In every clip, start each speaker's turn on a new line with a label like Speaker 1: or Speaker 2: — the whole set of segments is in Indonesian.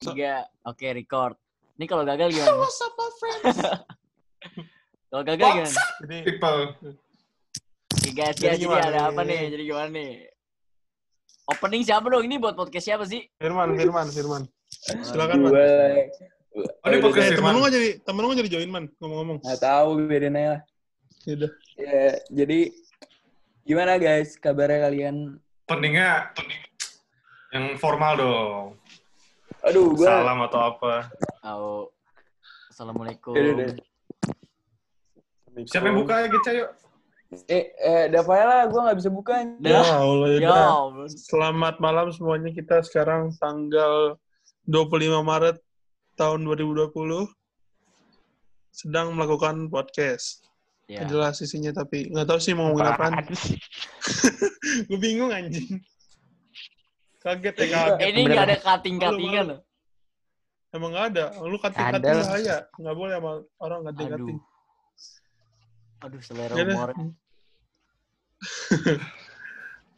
Speaker 1: Tiga. Oke, record. Ini kalau gagal gimana?
Speaker 2: What's up, my friends?
Speaker 1: Kalau gagal gimana?
Speaker 2: Jadi,
Speaker 3: People.
Speaker 1: Oke guys,
Speaker 2: Jadi
Speaker 1: guys, jadi ada apa
Speaker 2: nih?
Speaker 1: Jadi gimana nih? Opening siapa dong? Ini buat podcast siapa sih?
Speaker 2: Firman, Firman, Firman. Silakan, Man.
Speaker 3: Oh, ini podcast
Speaker 2: Eh, temen lu nggak jadi, temen lu nggak jadi join, Man, ngomong-ngomong.
Speaker 4: nggak tahu biarin aja lah.
Speaker 2: Yaudah.
Speaker 4: Ya, jadi gimana guys kabarnya kalian?
Speaker 3: Openingnya yang formal dong.
Speaker 4: Aduh, gue
Speaker 3: Salam atau apa.
Speaker 1: Oh. Assalamualaikum.
Speaker 4: Udah, udah.
Speaker 3: Siapa yang buka ya, Gica, yuk?
Speaker 4: Eh, eh, Dava lah, gue nggak bisa buka.
Speaker 2: Ya. Allah,
Speaker 1: Ya,
Speaker 2: ya.
Speaker 1: ampun.
Speaker 2: Selamat malam semuanya. Kita sekarang tanggal 25 Maret tahun 2020 sedang melakukan podcast.
Speaker 1: Ya.
Speaker 2: Nggak Jelas isinya tapi nggak tahu sih mau ngomongin apaan. Gue bingung anjing. Kaget ya kaget.
Speaker 1: Ini nggak ada cutting-cuttingan loh.
Speaker 2: Emang nggak ada. Lu
Speaker 4: Ada
Speaker 2: kating-kating
Speaker 4: lah.
Speaker 2: bahaya. Nggak boleh sama orang kating-kating.
Speaker 1: Aduh. Aduh, selera humor.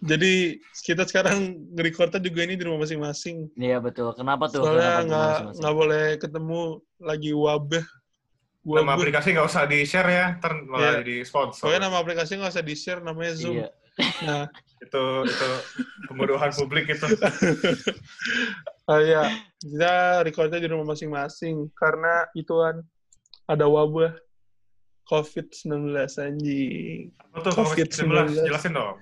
Speaker 2: Jadi kita sekarang nge-recordnya juga ini di rumah masing-masing.
Speaker 1: Iya betul. Kenapa tuh?
Speaker 2: Soalnya nggak nggak boleh ketemu lagi wabah.
Speaker 3: Nama aplikasi nggak usah di-share ya, ntar malah
Speaker 2: Iya.
Speaker 3: jadi sponsor.
Speaker 2: Pokoknya nama aplikasi nggak usah di-share, namanya Zoom.
Speaker 1: Iya.
Speaker 2: Nah,
Speaker 3: Itu itu pembodohan publik itu.
Speaker 2: oh iya, kita recordnya di rumah masing-masing karena itu kan ada wabah COVID-19 anjing.
Speaker 3: Apa tuh
Speaker 2: COVID-19.
Speaker 3: COVID-19? Jelasin dong.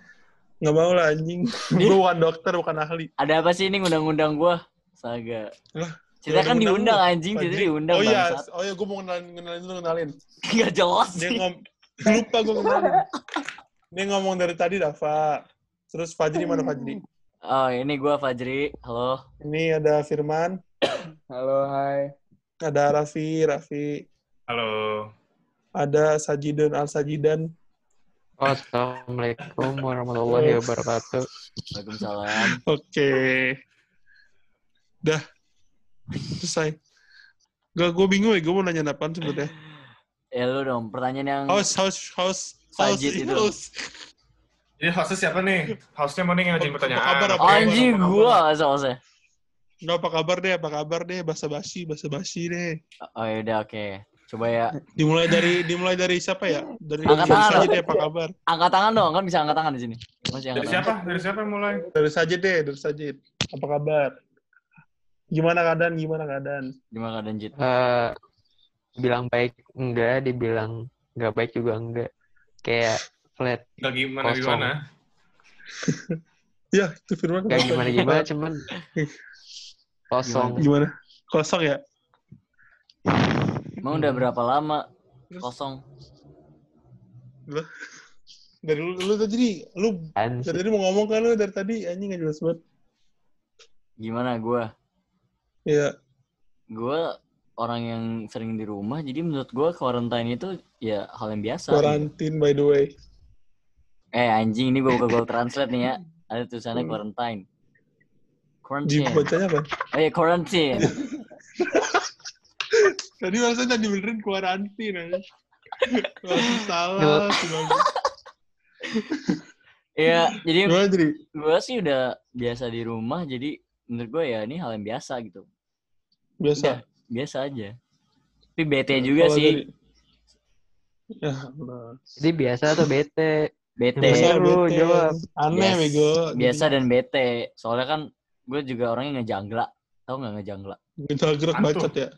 Speaker 2: Nggak mau lah anjing. Gue bukan dokter, bukan ahli.
Speaker 1: Ada apa sih ini ngundang-ngundang gua? Saga.
Speaker 2: Lah,
Speaker 1: Kita
Speaker 2: ya
Speaker 1: kan diundang anjing, kita
Speaker 2: Fajri.
Speaker 1: diundang
Speaker 2: Oh iya, oh iya, gue mau kenalin, kenalin dulu, kenalin.
Speaker 1: Nggak jelas
Speaker 2: Dia
Speaker 1: sih.
Speaker 2: ngom lupa gue kenalin. Dia ngomong dari tadi, Dava. Terus Fajri mana Fajri?
Speaker 1: Oh, ini gua Fajri. Halo.
Speaker 2: Ini ada Firman,
Speaker 4: Halo, hai.
Speaker 2: ada Raffi, Raffi,
Speaker 3: Halo.
Speaker 2: ada Sajidun Al Sajidan,
Speaker 5: Assalamualaikum warahmatullahi wabarakatuh.
Speaker 1: Waalaikumsalam.
Speaker 2: Oke. Dah. Selesai. Gak, gue bingung ya. Gue mau nanya apaan sebetulnya.
Speaker 1: Ya lu dong, pertanyaan yang
Speaker 2: house, house, house,
Speaker 1: Sajid itu.
Speaker 3: Jadi hostnya siapa nih? Hostnya mau nih ngajuin
Speaker 2: Apa-
Speaker 3: pertanyaan.
Speaker 2: apa kabar, apa
Speaker 1: Oh, anjing
Speaker 2: Apa kabar?
Speaker 1: gua.
Speaker 2: Gak apa kabar deh, apa kabar deh, basa basi, basa basi deh.
Speaker 1: Oh, yaudah oke. Coba ya.
Speaker 2: Dimulai dari, dimulai dari siapa ya? Dari
Speaker 1: Angkat tangan.
Speaker 2: Sajid deh, apa kabar?
Speaker 1: Angkat tangan dong, kan bisa angkat tangan di sini. Masih angkat
Speaker 3: Dari
Speaker 1: tangan.
Speaker 3: siapa? Dari siapa yang mulai?
Speaker 2: Dari Sajid deh, dari Sajid. Apa kabar? Gimana keadaan, gimana keadaan?
Speaker 1: Gimana keadaan Jit?
Speaker 5: Eh, bilang baik enggak, dibilang enggak baik juga enggak. Kayak flat,
Speaker 3: Gak gimana
Speaker 5: Kosong.
Speaker 3: gimana?
Speaker 2: Ya, itu Firman. kenapa?
Speaker 5: gimana gimana, cuman kosong.
Speaker 2: Gimana? Kosong ya?
Speaker 1: Emang udah berapa lama kosong?
Speaker 2: Dari lu, lu tadi, lu dari tadi mau ngomong kan lu dari tadi, anjing gak jelas banget.
Speaker 1: Gimana gua?
Speaker 2: Iya.
Speaker 1: Gua orang yang sering di rumah, jadi menurut gua quarantine itu ya hal yang biasa. gitu.
Speaker 2: Quarantine by the way.
Speaker 1: Eh anjing ini gua buka Google Translate nih ya. Ada tulisannya
Speaker 2: Hmm.
Speaker 1: quarantine. Quarantine.
Speaker 2: bacanya apa?
Speaker 1: Oh iya quarantine.
Speaker 2: Tadi maksudnya dibenerin quarantine aja. Masih salah.
Speaker 1: Iya, jadi gua sih udah biasa di rumah, jadi menurut gua ya ini hal yang biasa gitu.
Speaker 2: Biasa.
Speaker 1: Udah, biasa aja. Tapi bete juga
Speaker 2: Kalau
Speaker 1: sih.
Speaker 2: dari- Ya, Allah.
Speaker 5: Jadi biasa atau bete?
Speaker 1: Bete.
Speaker 2: Biasa
Speaker 5: Lu jawab.
Speaker 2: Aneh, bego.
Speaker 1: Biasa dan bete. Soalnya kan gue juga orangnya ngejangla. Tahu nggak ngejangla?
Speaker 2: Kita gerak
Speaker 3: Apaan
Speaker 2: bacot ya.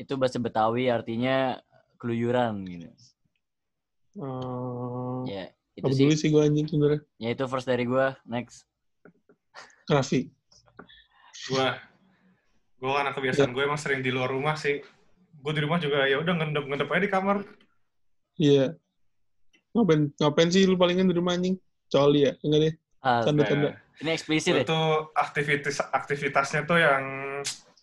Speaker 1: Itu bahasa Betawi artinya keluyuran gitu.
Speaker 2: Hmm.
Speaker 1: Ya, itu sih.
Speaker 2: sih gue anjing sebenernya.
Speaker 1: Ya itu first dari gue. Next.
Speaker 2: Raffi.
Speaker 3: Gua gua karena kebiasaan gue emang sering di luar rumah sih. Gue di rumah juga ya udah ngendep-ngendep aja di kamar.
Speaker 2: Iya. Ngapain, ngapain sih lu palingan di rumah anjing? Coli ya? Enggak deh.
Speaker 1: Ah,
Speaker 2: Tanda-tanda.
Speaker 1: ini eksplisit
Speaker 3: Gue
Speaker 1: ya?
Speaker 3: tuh aktivitas aktivitasnya tuh yang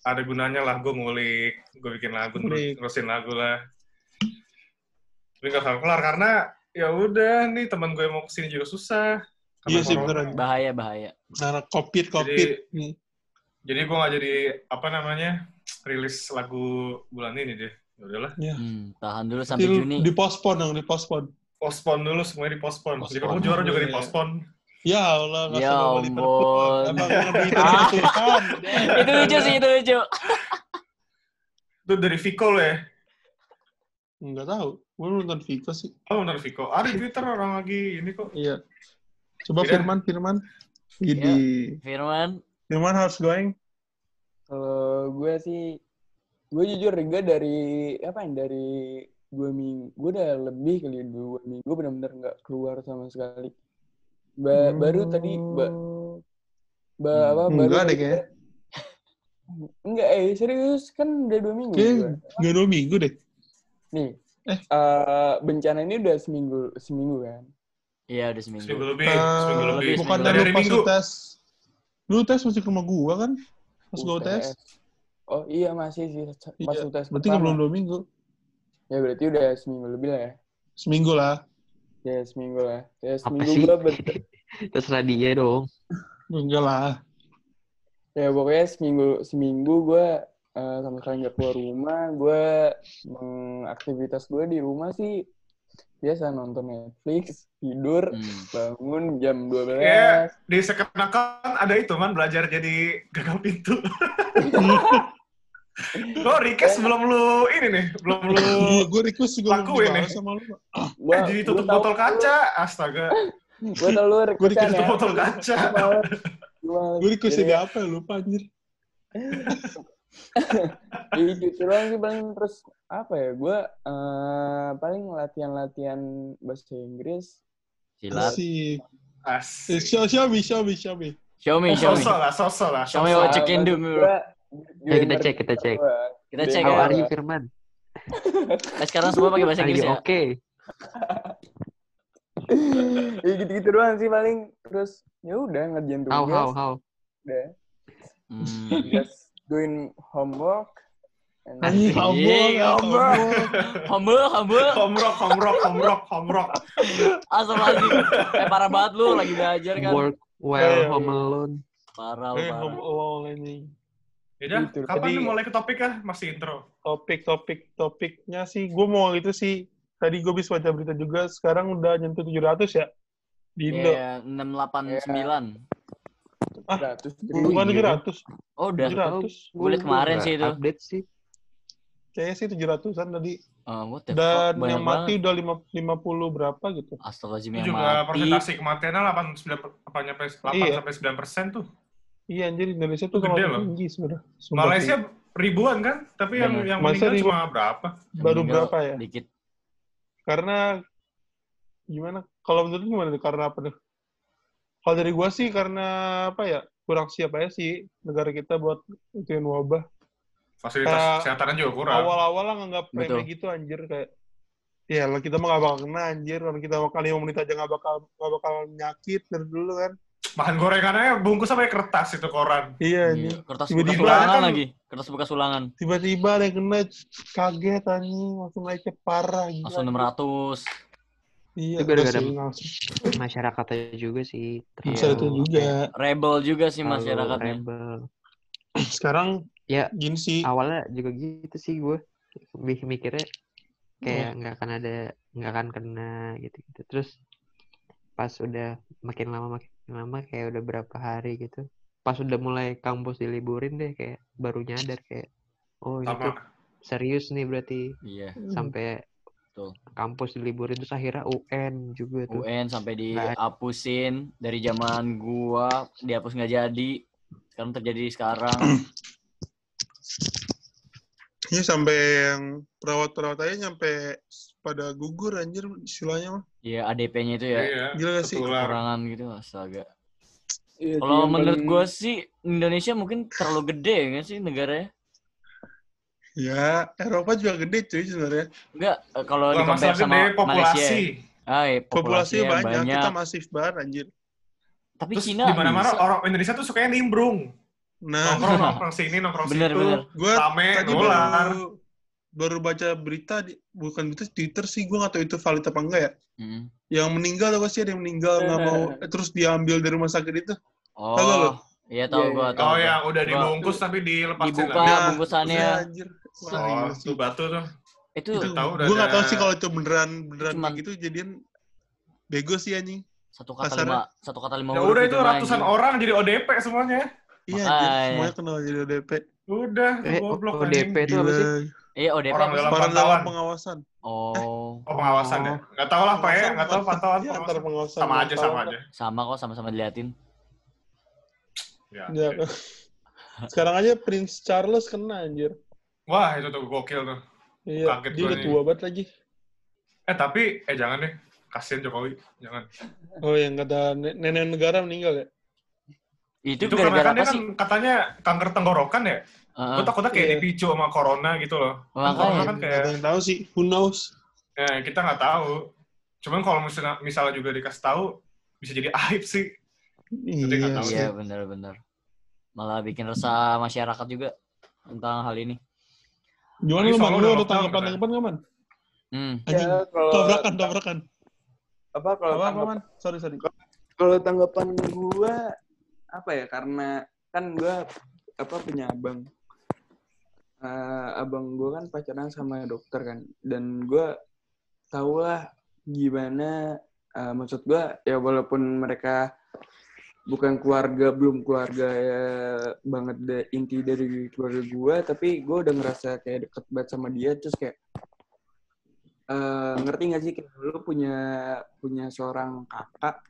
Speaker 3: ada gunanya lah. Gue ngulik, gue bikin lagu,
Speaker 2: Ngulik.
Speaker 3: terusin lagu lah. Tapi gak kelar kelar karena ya udah nih teman gue mau ke sini juga susah. Karena
Speaker 2: Iya sih, beneran.
Speaker 1: Bahaya, bahaya.
Speaker 2: Nah, kopit, kopit. Nih.
Speaker 3: Jadi gue gak jadi apa namanya rilis lagu bulan ini deh. Ya udahlah,
Speaker 1: Hmm, tahan dulu sampai
Speaker 2: lu
Speaker 1: Juni.
Speaker 2: dipospon dong, dipospon.
Speaker 3: postpone dulu semuanya dipospon.
Speaker 2: Postpone.
Speaker 3: Jadi kamu juara juga
Speaker 2: Iya.
Speaker 3: dipospon.
Speaker 2: Ya Allah, nggak
Speaker 1: Ya
Speaker 2: sama Liverpool.
Speaker 1: ampun.
Speaker 2: Emang ngerti itu
Speaker 1: lucu sih, itu lucu.
Speaker 3: Itu dari Vico lo ya?
Speaker 2: Enggak tahu. Gue nonton Vico sih.
Speaker 3: Oh, benar Vico. Ada di Twitter orang lagi ini kok.
Speaker 2: Iya. Coba
Speaker 3: Iya.
Speaker 2: Firman, Firman. Jadi
Speaker 1: Firman,
Speaker 2: Firman harus going.
Speaker 4: Kalau gue sih, gue jujur gue dari apa ya dari dua minggu, gue udah lebih kali ya, dua minggu benar-benar nggak keluar sama sekali. Ba- Baru tadi, ba, ba,
Speaker 1: Hmm.
Speaker 4: apa, baru
Speaker 2: Enggak deh kayaknya.
Speaker 4: Enggak, eh serius kan udah dua minggu.
Speaker 2: Kayak
Speaker 4: gue.
Speaker 2: nggak dua minggu deh.
Speaker 4: Nih,
Speaker 2: Eh.
Speaker 4: eh, bencana ini udah seminggu seminggu kan.
Speaker 1: iya udah seminggu.
Speaker 3: Seminggu lebih,
Speaker 2: Eh,
Speaker 3: seminggu lebih.
Speaker 2: bukan
Speaker 3: dari Minggu.
Speaker 2: tes. Lu tes masih ke rumah gua kan? Pas gua tes.
Speaker 4: Oh iya masih sih pas
Speaker 2: Iya,
Speaker 4: UTS
Speaker 2: Berarti belum dua minggu.
Speaker 4: Ya berarti udah seminggu lebih lah ya.
Speaker 2: Seminggu lah.
Speaker 4: Ya seminggu lah. Ya
Speaker 5: Apa
Speaker 4: seminggu
Speaker 5: sih?
Speaker 4: gue ber-
Speaker 5: Terserah dia dong.
Speaker 2: Enggak lah.
Speaker 4: ya pokoknya seminggu seminggu gue eh, sama sekali nggak keluar rumah. Gue mengaktivitas gue di rumah sih biasa nonton Netflix, tidur,
Speaker 1: Hmm.
Speaker 4: bangun jam 12.
Speaker 3: Kayak di sekenakan ada itu man belajar jadi gagal pintu. Lo request belum lu ini nih, belum lu
Speaker 2: gue request juga belum
Speaker 3: lakuin nih.
Speaker 2: sama lu.
Speaker 4: Gua,
Speaker 3: jadi
Speaker 4: gua
Speaker 3: tutup
Speaker 4: tahu
Speaker 3: botol kaca. Astaga,
Speaker 4: Gua tau lu
Speaker 2: dikasih
Speaker 4: ya.
Speaker 3: tutup botol kaca.
Speaker 4: Gua. Gua males.
Speaker 2: Gue request apa ya? Lupa anjir.
Speaker 4: Gitu doang sih paling terus apa ya gue eh, paling latihan-latihan bahasa Inggris
Speaker 1: Silat.
Speaker 2: Si.
Speaker 3: Asik.
Speaker 2: show, show me, show me, show me.
Speaker 1: Show me, show me.
Speaker 3: Sosok lah, sosok lah.
Speaker 1: Show me what you can do, bro.
Speaker 5: Ya, kita cek, kita cek.
Speaker 1: Kita cek
Speaker 5: How are you, Firman?
Speaker 1: Eh, sekarang semua pakai bahasa Inggris ya.
Speaker 5: okay?
Speaker 4: ya gitu-gitu doang sih paling terus ya udah ngerjain tugas
Speaker 5: How, how, how?
Speaker 4: udah
Speaker 1: Hmm.
Speaker 4: Doing homework and
Speaker 2: Anjing, humble.
Speaker 1: humble.
Speaker 2: Humble,
Speaker 1: humble.
Speaker 3: Homrock, homrock, homrock, homrock.
Speaker 1: Asal lagi. Eh parah banget lu lagi belajar kan.
Speaker 5: Work well,
Speaker 2: iya.
Speaker 5: home alone.
Speaker 1: Parah,
Speaker 2: Eh,
Speaker 1: parah.
Speaker 2: home alone ini.
Speaker 3: Yaudah,
Speaker 4: Gitu.
Speaker 3: kapan
Speaker 2: Jadi-
Speaker 3: mulai ke topik kah? Masih intro.
Speaker 2: Topik, topik, topiknya sih, gue mau itu sih. Tadi gue bisa baca berita juga, sekarang udah nyentuh 700 ya? Di Indo.
Speaker 1: Iya, 689.
Speaker 4: Ratus
Speaker 2: Bukan
Speaker 5: iya.
Speaker 2: 700.
Speaker 1: Oh, udah.
Speaker 2: 700.
Speaker 1: Gua liat kemarin sih itu.
Speaker 5: Update sih.
Speaker 2: Kayaknya sih 700-an tadi.
Speaker 1: Oh, what the fuck?
Speaker 2: Dan yang mati
Speaker 1: banget.
Speaker 2: udah lima, 50 berapa gitu.
Speaker 1: Astagfirullahaladzim yang
Speaker 3: juga
Speaker 1: mati.
Speaker 3: persentase kematiannya 89 apa nyampe 8
Speaker 2: Iya.
Speaker 3: sampai 9 persen tuh.
Speaker 2: Iya anjir Indonesia tuh
Speaker 3: loh.
Speaker 2: tinggi sebenarnya.
Speaker 3: Malaysia
Speaker 2: sih.
Speaker 3: ribuan kan, tapi yang
Speaker 1: Bener.
Speaker 3: yang meninggal
Speaker 2: ribu-
Speaker 3: cuma berapa?
Speaker 2: Baru berapa ya?
Speaker 1: Dikit.
Speaker 2: Karena gimana? Kalau menurut gimana? Karena apa tuh? Kalau dari gua sih karena apa ya? Kurang siap aja sih negara kita buat ituin wabah.
Speaker 3: Fasilitas
Speaker 2: Kayak
Speaker 3: kesehatannya juga kurang.
Speaker 2: Awal-awal lah nganggap remeh gitu anjir kayak ya lah kita mah gak bakal kena anjir kalau kita makan lima menit aja gak bakal gak bakal nyakit dari dulu kan
Speaker 3: Makan gorengannya bungkus sampai kertas itu koran.
Speaker 2: iya
Speaker 1: Iya,
Speaker 2: anjir
Speaker 1: kertas
Speaker 2: Tiba-tiba
Speaker 1: bekas ulangan
Speaker 3: kan-
Speaker 1: lagi. Kertas bekas ulangan.
Speaker 2: tiba-tiba ada yang kena kaget anjing langsung naiknya parah gila.
Speaker 1: Langsung 600.
Speaker 2: Iya
Speaker 5: Itu gara-gara-. Masyarakatnya juga sih.
Speaker 1: Iya.
Speaker 2: itu juga
Speaker 1: Rebel juga sih
Speaker 5: terlalu
Speaker 1: masyarakatnya.
Speaker 5: rebel.
Speaker 2: sekarang
Speaker 5: Ya,
Speaker 2: gini sih
Speaker 5: awalnya juga gitu sih gue lebih mikirnya
Speaker 2: Iya.
Speaker 5: kayak nggak akan ada nggak akan kena gitu gitu terus pas udah makin lama makin lama kayak udah berapa hari gitu pas udah mulai kampus diliburin deh kayak baru nyadar kayak oh
Speaker 3: Sama.
Speaker 5: serius nih berarti
Speaker 1: Iya.
Speaker 5: sampai
Speaker 1: Betul.
Speaker 5: kampus diliburin terus akhirnya UN juga tuh
Speaker 1: UN sampai
Speaker 5: Nggak
Speaker 1: dihapusin dari zaman gua dihapus nggak jadi. Sekarang terjadi sekarang.
Speaker 2: ini sampai yang perawat-perawat aja nyampe pada gugur anjir istilahnya mah
Speaker 1: Iya, ADP-nya itu ya.
Speaker 3: Iya.
Speaker 2: gila gak sih.
Speaker 1: Kekurangan gitu astaga.
Speaker 4: Iya,
Speaker 1: Kalau menurut
Speaker 4: paling-
Speaker 1: gua sih Indonesia mungkin terlalu gede kan sih negaranya?
Speaker 2: Ya Eropa juga gede cuy sebenarnya
Speaker 1: Enggak, eh, kalau di compare sama
Speaker 3: gede,
Speaker 1: Malaysia.
Speaker 3: populasi.
Speaker 1: Ah, iya,
Speaker 2: populasinya
Speaker 1: populasinya
Speaker 2: banyak,
Speaker 1: banyak.
Speaker 2: kita masif banget anjir
Speaker 1: Tapi
Speaker 3: Terus
Speaker 1: Cina
Speaker 3: di mana-mana orang Indonesia tuh sukanya nimbrung.
Speaker 2: nah
Speaker 3: Nongkrong nongkrong sini, nongkrong
Speaker 1: Bener,
Speaker 3: situ.
Speaker 1: bener.
Speaker 2: gue
Speaker 3: Rame,
Speaker 2: tadi
Speaker 3: nular.
Speaker 2: baru baru baca berita di, bukan itu Twitter sih gue gak tahu itu valid apa enggak ya
Speaker 1: Mm.
Speaker 2: yang meninggal tau gak sih ada yang meninggal nggak mau eh, terus diambil dari rumah sakit itu Tahu?
Speaker 1: Oh, iya tahu
Speaker 4: Iya,
Speaker 1: gua
Speaker 4: iya.
Speaker 1: tahu.
Speaker 3: Oh
Speaker 1: gua.
Speaker 3: yang udah
Speaker 1: Gua-
Speaker 3: dibungkus tapi dilepasin
Speaker 1: dibuka
Speaker 3: lagi.
Speaker 2: Nah,
Speaker 1: bungkusannya.
Speaker 2: anjir Wah,
Speaker 3: Oh, tuh batu tuh.
Speaker 1: Itu
Speaker 2: itu
Speaker 3: tahu udah
Speaker 2: gue gak tahu sih kalau itu beneran beneran
Speaker 1: Cuman-
Speaker 2: gitu jadian bego sih anjing
Speaker 1: Satu kata
Speaker 2: Kasarnya-
Speaker 1: lima, satu kata lima
Speaker 3: Ya udah itu
Speaker 1: mah,
Speaker 3: ratusan
Speaker 1: anjing.
Speaker 3: orang jadi ODP semuanya.
Speaker 2: Iya, semuanya kenal jadi ODP.
Speaker 3: Udah,
Speaker 5: Eh,
Speaker 3: goblok
Speaker 5: ODP
Speaker 3: anjing.
Speaker 5: itu apa sih?
Speaker 1: Iya, ODP
Speaker 3: Orang dalam
Speaker 2: Orang
Speaker 3: pantauan.
Speaker 2: dalam pengawasan.
Speaker 1: Oh,
Speaker 3: Oh, pengawasan ya? Nggak tahu lah, Pak ya. Nggak tahu pantauan.
Speaker 2: Iya,
Speaker 3: pengawasan.
Speaker 2: antar pengawasan.
Speaker 3: Sama aja, sama aja.
Speaker 1: sama kok, sama-sama diliatin.
Speaker 3: Ya.
Speaker 2: Ya. Sekarang aja Prince Charles kena anjir.
Speaker 3: Wah, itu tuh gokil tuh.
Speaker 2: Iya,
Speaker 3: Kaget
Speaker 2: dia udah tua banget lagi.
Speaker 3: Eh, tapi, eh jangan deh. Kasian Jokowi. Jangan.
Speaker 2: Oh, yang kata ne- nenek negara meninggal ya?
Speaker 1: Itu,
Speaker 3: Itu karena kan dia kan katanya kanker tenggorokan ya.
Speaker 1: Heeh.
Speaker 3: Gue takutnya kayak
Speaker 2: Iya.
Speaker 3: dipicu sama corona gitu loh. Kan
Speaker 1: Makanya.
Speaker 3: corona kan
Speaker 2: Nggak
Speaker 3: kayak,
Speaker 2: ada yang tahu sih. Who knows?
Speaker 3: ya, kita nggak tahu. Cuman kalau misalnya, misalnya juga dikasih tahu, bisa jadi aib sih.
Speaker 2: Iya.
Speaker 1: Iya, benar-benar. Malah bikin resah masyarakat juga tentang hal ini.
Speaker 2: Gimana lu, Man? Lu
Speaker 3: udah
Speaker 2: ada tanggapan-tanggapan nggak, Man?
Speaker 1: Hmm.
Speaker 2: Anjing.
Speaker 4: Ya, kalau
Speaker 2: Tabrakan, tabrakan.
Speaker 4: apa kalau
Speaker 2: Apa, apa,
Speaker 4: tanggap-
Speaker 2: Man? Sorry, sorry.
Speaker 4: kalau tanggapan gua apa ya karena kan gua apa punya abang Eh, abang gua kan pacaran sama dokter kan dan gua tau lah gimana eh, maksud gua ya walaupun mereka bukan keluarga belum keluarga ya, banget da- inti dari keluarga gua. Tapi gua udah ngerasa kayak deket banget sama dia terus kayak eh, ngerti gak sih? Kayak lu punya punya seorang kakak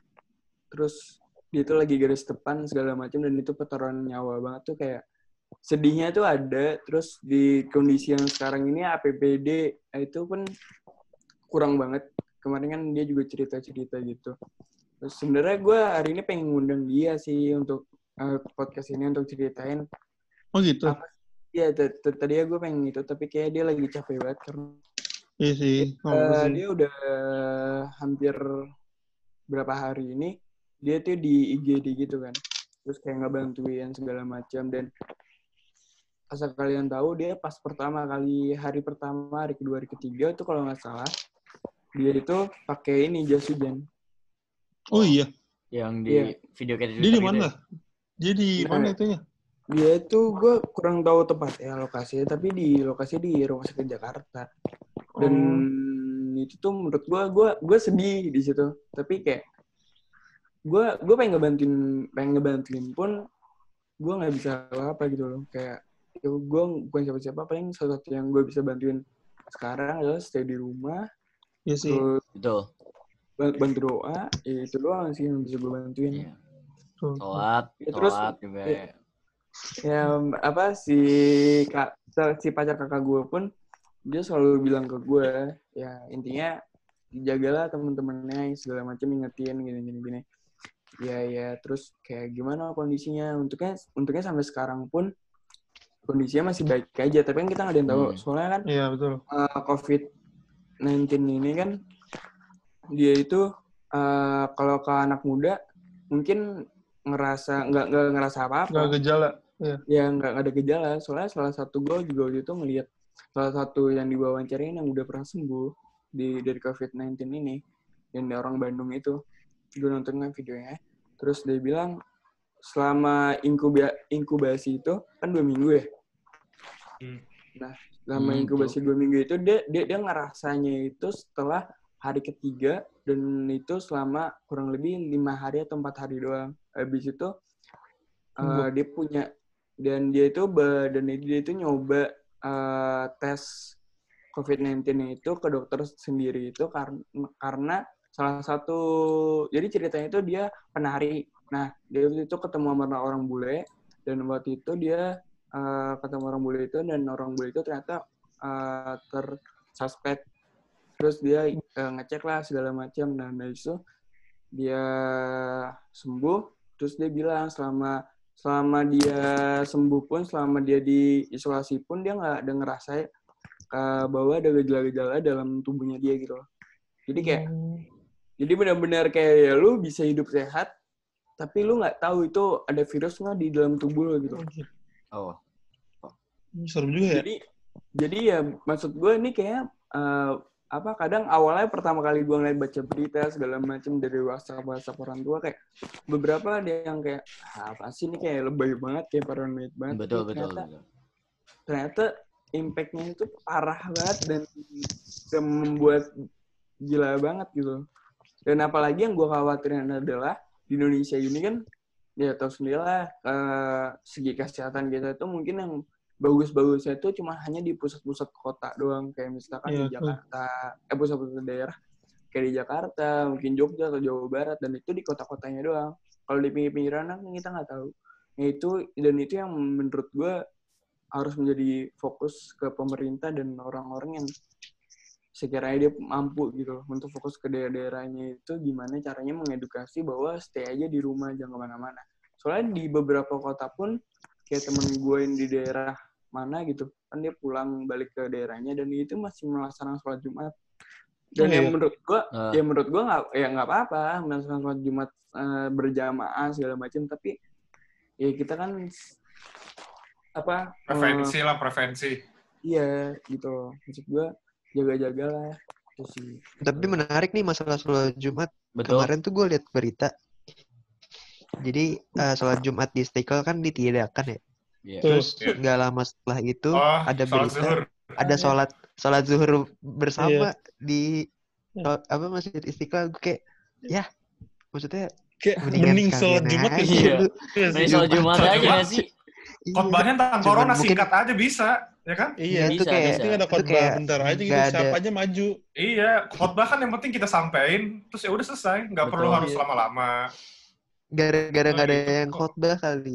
Speaker 4: terus dia tuh lagi garis depan segala macam dan itu pertaruhan nyawa banget tuh kayak sedihnya tuh ada. Terus di kondisi yang sekarang ini APBD eh, itu pun kurang banget. Kemarin kan dia juga cerita cerita gitu terus sebenarnya gue hari ini pengen ngundang dia sih untuk eh, podcast ini untuk ceritain
Speaker 2: Oh gitu?
Speaker 4: Iya, t- t- tadinya gue pengen gitu, tapi kayak dia lagi capek banget karena
Speaker 2: Iya sih. sih.
Speaker 4: dia udah hampir berapa hari ini dia tuh di IGD gitu kan, terus kayak nggak bantuin segala macam dan asal kalian tahu dia pas pertama kali hari pertama, hari kedua, hari ketiga itu kalau nggak salah dia itu pakai ini jas hujan.
Speaker 2: Oh iya.
Speaker 1: Yang di
Speaker 4: Iya.
Speaker 1: video kayak
Speaker 2: Dia di
Speaker 1: gitu
Speaker 2: mana?
Speaker 1: ya.
Speaker 2: Dia di
Speaker 4: Nah,
Speaker 2: mana itunya?
Speaker 4: Dia itu gue kurang tahu tepat ya lokasinya, tapi di lokasi di rumah sakit Jakarta. Dan itu tuh menurut gue, gue gue sedih di situ. Tapi kayak gue gue pengen ngebantuin, pengen ngebantuin pun gue nggak bisa apa gitu loh. Kayak ya gue bukan siapa-siapa, paling salah satu yang gue bisa bantuin sekarang adalah stay di rumah,
Speaker 2: Iya sih.
Speaker 4: terus
Speaker 1: Betul.
Speaker 4: Ban- bantu doa, ya itu doang sih yang bisa gue bantuin.
Speaker 2: Tuh.
Speaker 1: Sholat,
Speaker 4: Ya, terus-
Speaker 1: juga.
Speaker 4: ya. ya apa si kak si pacar kakak gue pun dia selalu bilang ke gue ya intinya jagalah temen-temennya segala macam ingetin gini gini gini ya ya terus kayak gimana kondisinya untuknya untuknya sampai sekarang pun kondisinya masih baik aja tapi kan kita nggak ada yang tahu
Speaker 1: Hmm.
Speaker 4: soalnya kan
Speaker 2: Iya betul.
Speaker 4: uh, COVID-19 ini kan dia itu uh, kalau ke anak muda mungkin ngerasa nggak nggak ngerasa apa-apa.
Speaker 2: Gak gejala.
Speaker 4: ya nggak nggak ada gejala. Soalnya salah satu gue juga waktu itu ngelihat salah satu yang diwawancarain yang udah pernah sembuh di dari COVID-19 ini yang dari orang Bandung itu. Gue nonton kan videonya. Terus dia bilang selama inkuba inkubasi itu kan dua minggu ya?
Speaker 3: Hmm.
Speaker 4: nah selama
Speaker 1: Hmm,
Speaker 4: inkubasi dua minggu itu dia dia dia ngerasanya itu setelah hari ketiga dan itu selama kurang lebih lima hari atau empat hari doang. Habis itu uh, dia punya dan dia itu badan dia itu nyoba uh, tes COVID-19 itu ke dokter sendiri itu karena karena salah satu jadi ceritanya itu dia penari. Nah dia waktu itu ketemu sama orang bule dan waktu itu dia uh, ketemu orang bule itu dan orang bule itu ternyata uh, tersuspek terus dia uh, ngecek lah segala macam dan dari itu dia sembuh terus dia bilang selama selama dia sembuh pun selama dia di isolasi pun dia nggak ada ngerasa uh, bahwa ada gejala-gejala dalam tubuhnya dia gitu loh. jadi kayak jadi benar-benar kayak ya lu bisa hidup sehat tapi lu nggak tahu itu ada virus nggak di dalam tubuh lo gitu
Speaker 1: Oh.
Speaker 2: Hmm, Serem juga ya.
Speaker 4: jadi jadi ya maksud gue ini kayak eh, apa kadang awalnya pertama kali gue ngeliat baca berita segala macam dari WhatsApp WhatsApp orang tua kayak beberapa ada yang kayak "Ah, apa sih ini? Kayak lebay banget kayak paranoid banget.
Speaker 1: Betul,
Speaker 4: Tapi
Speaker 1: betul,
Speaker 4: ternyata
Speaker 1: betul.
Speaker 4: ternyata impact-nya itu parah banget dan membuat gila banget gitu. Dan apalagi yang gue khawatirin adalah di Indonesia ini kan ya tahu sendiri lah eh, segi kesehatan kita itu mungkin yang bagus-bagusnya itu cuma hanya di pusat-pusat kota doang. Kayak misalkan
Speaker 2: Iya,
Speaker 4: di Jakarta eh pusat-pusat daerah. Kayak di Jakarta mungkin Jogja atau Jawa Barat dan itu di kota-kotanya doang. Kalau di pinggir-pinggiran kan kita nggak tahu. Nah, itu dan itu yang menurut gue harus menjadi fokus ke pemerintah dan orang-orang yang sekiranya dia mampu gitu loh untuk fokus ke daerah-daerahnya itu gimana caranya mengedukasi bahwa stay aja di rumah jangan ke mana-mana. Soalnya di beberapa kota pun kayak temen gue yang di daerah mana gitu kan dia pulang balik ke daerahnya dan itu masih melaksanakan sholat Jumat dan
Speaker 2: Oh,
Speaker 4: yang
Speaker 2: iya?
Speaker 4: menurut gue
Speaker 1: Ah.
Speaker 4: ya menurut gue nggak ya nggak apa-apa melaksanakan sholat Jumat eh, berjamaah segala macam tapi ya kita kan apa
Speaker 3: Prevensi lah, prevensi.
Speaker 4: iya gitu loh maksud gue jaga-jaga lah itu sih
Speaker 5: Tapi menarik nih masalah sholat Jumat.
Speaker 1: Betul.
Speaker 5: Kemarin tuh gue lihat berita. Jadi eh, sholat Jumat di Istiqlal kan ditiadakan ya.
Speaker 1: Iya.
Speaker 2: Terus
Speaker 3: Iya.
Speaker 5: Nggak lama setelah itu
Speaker 3: Oh,
Speaker 5: ada
Speaker 3: sholat
Speaker 5: berita
Speaker 3: zuhur.
Speaker 5: ada sholat sholat zuhur bersama di
Speaker 2: Iya.
Speaker 5: shol- apa masjid Istiqlal. Gue kayak ya maksudnya
Speaker 2: kayak
Speaker 5: mendingan
Speaker 2: mending sholat Jumat ya
Speaker 5: aja
Speaker 2: sih.
Speaker 1: Iya.
Speaker 2: Iya sih.
Speaker 1: sholat Jumat
Speaker 3: Sholat
Speaker 1: aja sih?
Speaker 5: Iya.
Speaker 3: Khotbahnya tentang
Speaker 5: Cuman
Speaker 3: corona
Speaker 5: mungkin-
Speaker 3: singkat aja bisa, ya kan?
Speaker 2: Iya,
Speaker 5: itu
Speaker 1: Bisa,
Speaker 5: kayak
Speaker 1: bisa.
Speaker 2: Penting ada
Speaker 5: itu
Speaker 2: khotbah
Speaker 5: kayak
Speaker 2: bentar aja gitu,
Speaker 5: ada-
Speaker 2: siapa aja maju.
Speaker 3: Iya, khotbah kan yang penting kita sampein, terus ya udah selesai, nggak perlu harus
Speaker 2: Iya.
Speaker 3: lama-lama.
Speaker 5: gara-gara nggak ada
Speaker 3: gitu
Speaker 5: yang khotbah kali.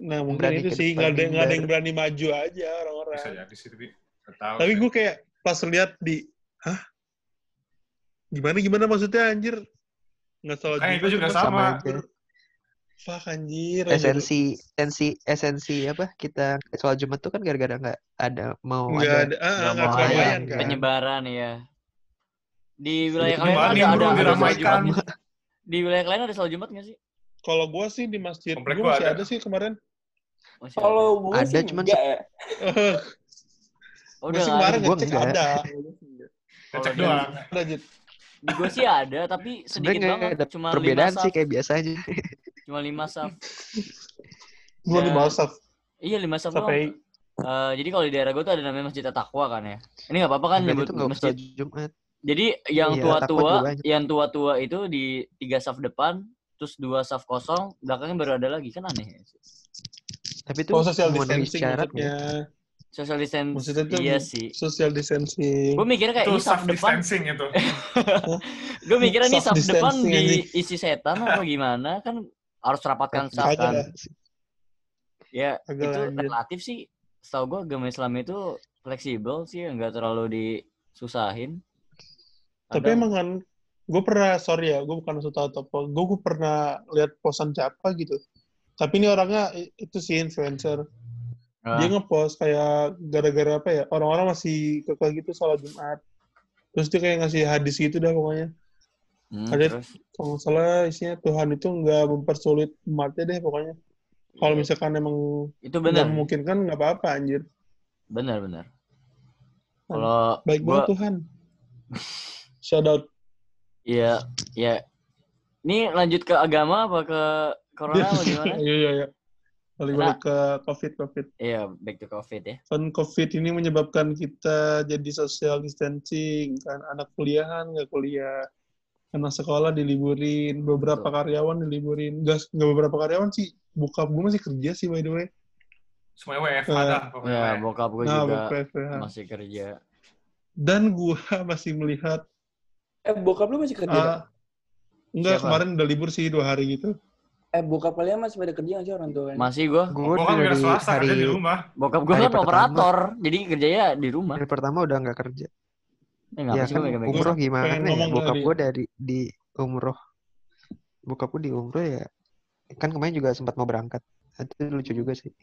Speaker 2: Nah mungkin
Speaker 5: Berani
Speaker 2: itu sih nggak ada nggak ada yang berani maju aja orang-orang.
Speaker 3: Bisa jadi sih, tapi tahu.
Speaker 2: Tapi gue kayak pas lihat di, hah? Gimana gimana maksudnya anjir? Nggak sholat
Speaker 3: Kayak gue juga sama.
Speaker 5: Sama.
Speaker 2: Fuck anjir. anjir.
Speaker 5: Esensi esensi esensi apa kita sholat Jumat tuh kan gara-gara nggak ada mau
Speaker 2: Nggak
Speaker 5: ada
Speaker 2: ada, ah,
Speaker 1: nggak mau
Speaker 5: ada
Speaker 2: kan.
Speaker 1: Penyebaran ya. Di wilayah kalian ada ada, ada
Speaker 3: diramaikan.
Speaker 1: Jumat. Di wilayah kalian ada sholat Jumat nggak sih?
Speaker 2: Kalau gue sih di masjid, gue
Speaker 3: gua
Speaker 2: masih
Speaker 3: ada.
Speaker 2: ada. sih kemarin.
Speaker 1: Masih ada.
Speaker 4: kalau gue
Speaker 5: Ada,
Speaker 4: sih
Speaker 5: cuman
Speaker 4: enggak ya
Speaker 1: Oh,
Speaker 2: gue
Speaker 1: udah
Speaker 2: sih kemarin ngecek ada.
Speaker 3: Ngecek doang.
Speaker 2: Ada, Jit.
Speaker 1: Di gue sih ada, tapi sedikit
Speaker 5: sebenarnya nggak
Speaker 1: banget.
Speaker 5: ada
Speaker 1: Cuma
Speaker 5: perbedaan
Speaker 1: lima
Speaker 5: sih
Speaker 1: saf.
Speaker 5: kayak biasa aja.
Speaker 1: Cuma lima saf.
Speaker 2: Gue di
Speaker 1: Ya.
Speaker 2: bawah saf.
Speaker 1: Iya lima saf doang.
Speaker 2: Sampai
Speaker 1: Eh, jadi kalau di daerah gue tuh ada namanya Masjid Takwa kan ya. Ini nggak apa-apa kan nyebut masjid.
Speaker 5: Jumat.
Speaker 1: Jadi yang
Speaker 5: Iya,
Speaker 1: tua-tua,
Speaker 5: banyak.
Speaker 1: yang tua-tua itu di tiga saf depan, terus dua saf kosong, belakangnya baru ada lagi kan aneh. ya.
Speaker 5: Tapi itu
Speaker 2: oh, social distancing
Speaker 5: syarat nggak?
Speaker 2: maksudnya.
Speaker 1: Social distance,
Speaker 2: Maksudnya tuh
Speaker 1: iya sih.
Speaker 2: social distancing.
Speaker 1: Gue mikirnya kayak
Speaker 3: Itu
Speaker 1: ini saf
Speaker 3: self
Speaker 1: depan,
Speaker 3: distancing itu.
Speaker 1: gue mikirnya ini saf depan
Speaker 2: distancing,
Speaker 1: diisi setan atau gimana kan harus rapatkan saf kan. Ya
Speaker 2: Kagak
Speaker 1: itu
Speaker 2: lah, anjir.
Speaker 1: relatif sih. Setahu gue agama Islam itu fleksibel sih, nggak terlalu disusahin.
Speaker 2: Tapi emang kan, gue pernah, sorry ya, gue bukan suka atau apa, gue, gue pernah lihat posan siapa gitu. Tapi ini orangnya itu sih influencer.
Speaker 1: Ah,
Speaker 2: Dia ngepost kayak gara-gara apa ya, orang-orang masih kekeh gitu sholat Jumat. Terus dia kayak ngasih hadis gitu dah pokoknya.
Speaker 1: hmm,
Speaker 2: ada-
Speaker 1: terus
Speaker 2: Kalau nggak salah isinya Tuhan itu nggak mempersulit umatnya deh pokoknya. Kalau
Speaker 1: Iya,
Speaker 2: misalkan emang
Speaker 1: itu benar,
Speaker 2: memungkinkan nggak apa-apa anjir.
Speaker 1: benar benar. Kalau
Speaker 2: Baik
Speaker 1: gua
Speaker 2: banget Tuhan. Shout out.
Speaker 1: Iya, ya. Ini lanjut ke agama apa ke corona apa gimana?
Speaker 2: Iya, iya, iya. Balik-balik ke COVID, COVID.
Speaker 1: Iya, back to COVID ya.
Speaker 2: Kan COVID ini menyebabkan kita jadi social distancing. Kan anak kuliahan nggak kuliah. Anak sekolah diliburin. Beberapa
Speaker 1: Betul.
Speaker 2: karyawan diliburin. Nggak, nggak beberapa karyawan sih. Buka gue masih kerja sih by the way.
Speaker 3: Semuanya WFH
Speaker 2: Eh,
Speaker 3: dah. pokoknya.
Speaker 1: Ya, bokap gue
Speaker 2: Nah,
Speaker 1: juga
Speaker 2: BPFH.
Speaker 1: masih kerja.
Speaker 2: Dan gue masih melihat
Speaker 4: eh bokap lu masih kerja Kak?
Speaker 2: ah, enggak
Speaker 1: Siapa?
Speaker 2: kemarin udah libur sih dua hari gitu.
Speaker 4: Eh bokap kalian masih pada kerja nggak sih orang tua
Speaker 1: Masih gue.
Speaker 5: Gue
Speaker 3: Gua kan wira
Speaker 5: dari
Speaker 3: swasta
Speaker 5: hari
Speaker 3: kerja di rumah.
Speaker 1: Bokap gue kan
Speaker 5: pertama.
Speaker 1: operator, jadi kerjanya di rumah.
Speaker 5: hari pertama udah nggak kerja.
Speaker 1: Eh,
Speaker 5: ya
Speaker 1: sih
Speaker 5: kan umroh gimana ya? Bokap gue dari di umroh. Bokap gue di umroh ya. Kan kemarin juga sempat mau berangkat. Itu lucu juga sih.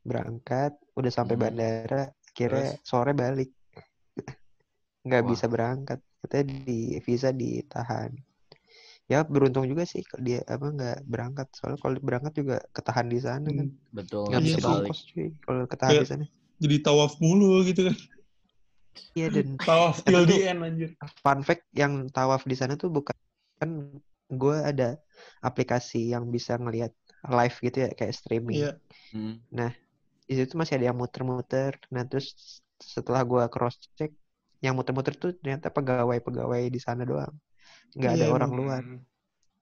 Speaker 5: Berangkat, udah sampai
Speaker 1: Hmm.
Speaker 5: bandara, akhirnya sore balik. Nggak
Speaker 1: Wah.
Speaker 5: bisa berangkat. Katanya di visa ditahan. Ya beruntung juga sih kalau dia apa nggak berangkat. Soalnya kalau berangkat juga ketahan di sana kan.
Speaker 2: Hmm,
Speaker 1: Betul,
Speaker 5: Nggak
Speaker 2: Iya
Speaker 5: bisa
Speaker 1: balik.
Speaker 5: ongkos cuy kalau ketahan
Speaker 2: Kayak-
Speaker 5: di sana.
Speaker 2: Jadi tawaf mulu gitu kan.
Speaker 5: Iya dan
Speaker 2: Tawaf till the end anjir.
Speaker 5: fun fact yang tawaf di sana tuh bukan kan gue ada aplikasi yang bisa ngelihat live gitu ya kayak streaming.
Speaker 2: Iya.
Speaker 1: Hmm.
Speaker 5: Di situ masih ada yang muter-muter. Nah terus setelah gue cross check, yang muter-muter tuh ternyata pegawai-pegawai di sana doang. Nggak ada
Speaker 2: Iya,
Speaker 5: orang
Speaker 3: Hmm.
Speaker 5: luar.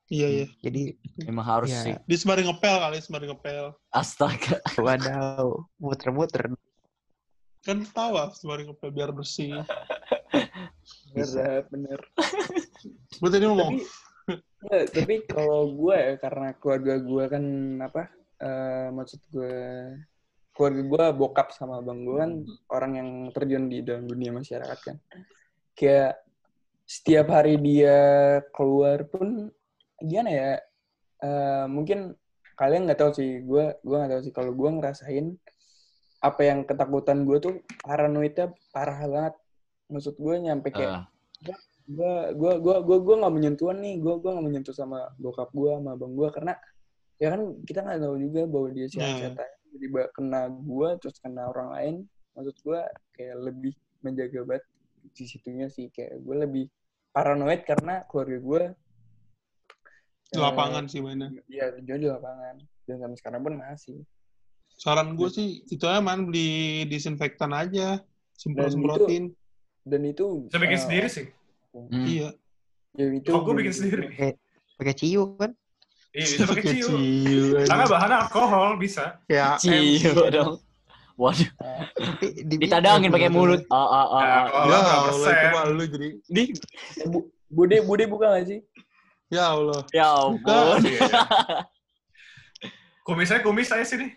Speaker 2: Iya, iya.
Speaker 5: Jadi
Speaker 1: Emang harus
Speaker 5: Iya.
Speaker 1: sih.
Speaker 2: Dia sembari ngepel kali, sembari ngepel.
Speaker 1: Astaga.
Speaker 5: wadaw muter-muter
Speaker 2: Kan tawa sembari ngepel biar bersih.
Speaker 4: Bener, bener.
Speaker 2: Gue tadi ngomong,
Speaker 4: Tapi, tapi kalau gue ya, karena keluarga gue kan apa, eh, maksud gue, keluarga gue bokap sama abang gue kan orang yang terjun di dalam dunia masyarakat kan. Kayak setiap hari dia keluar pun, gimana ya, eh, mungkin kalian nggak tahu sih, gue gue nggak tahu sih. Kalau gue ngerasain apa yang ketakutan gue tuh paranoidnya parah banget. Maksud gue nyampe kayak
Speaker 1: Ah,
Speaker 4: gue gue gue gue gue nggak menyentuhan nih gue gue nggak menyentuh sama bokap gue sama abang gue karena ya kan kita nggak tahu juga bahwa dia
Speaker 2: Hmm.
Speaker 4: siapa tiba kena gue terus kena orang lain. Maksud gue kayak lebih menjaga banget di situnya sih. Kayak gue lebih paranoid karena keluarga gue
Speaker 2: di lapangan sih mainnya.
Speaker 4: ya jauh di lapangan dan sampai sekarang pun masih
Speaker 2: Saran gue sih, itu aja man, beli disinfektan aja. Semprot-semprotin.
Speaker 4: dan itu
Speaker 3: Bisa bikin
Speaker 4: eh,
Speaker 3: sendiri sih.
Speaker 1: hmm.
Speaker 2: Iya.
Speaker 4: ya itu
Speaker 3: Kok gue bikin
Speaker 4: bener-
Speaker 3: sendiri?
Speaker 5: pakai ciu kan
Speaker 3: Iya, bisa pakai ciu. Karena bahan alkohol bisa.
Speaker 2: Ya,
Speaker 1: Ciu dong. Waduh,
Speaker 5: tapi di-
Speaker 1: ditadangin pakai mulut. Ah, ah, ah,
Speaker 3: Ya,
Speaker 2: Ya Allah, mah lu jadi.
Speaker 1: Di,
Speaker 4: Bu- Bude Bude buka gak sih
Speaker 2: Ya Allah.
Speaker 1: ya ampun.
Speaker 3: Iya, iya. Kumisnya kumis saya sini.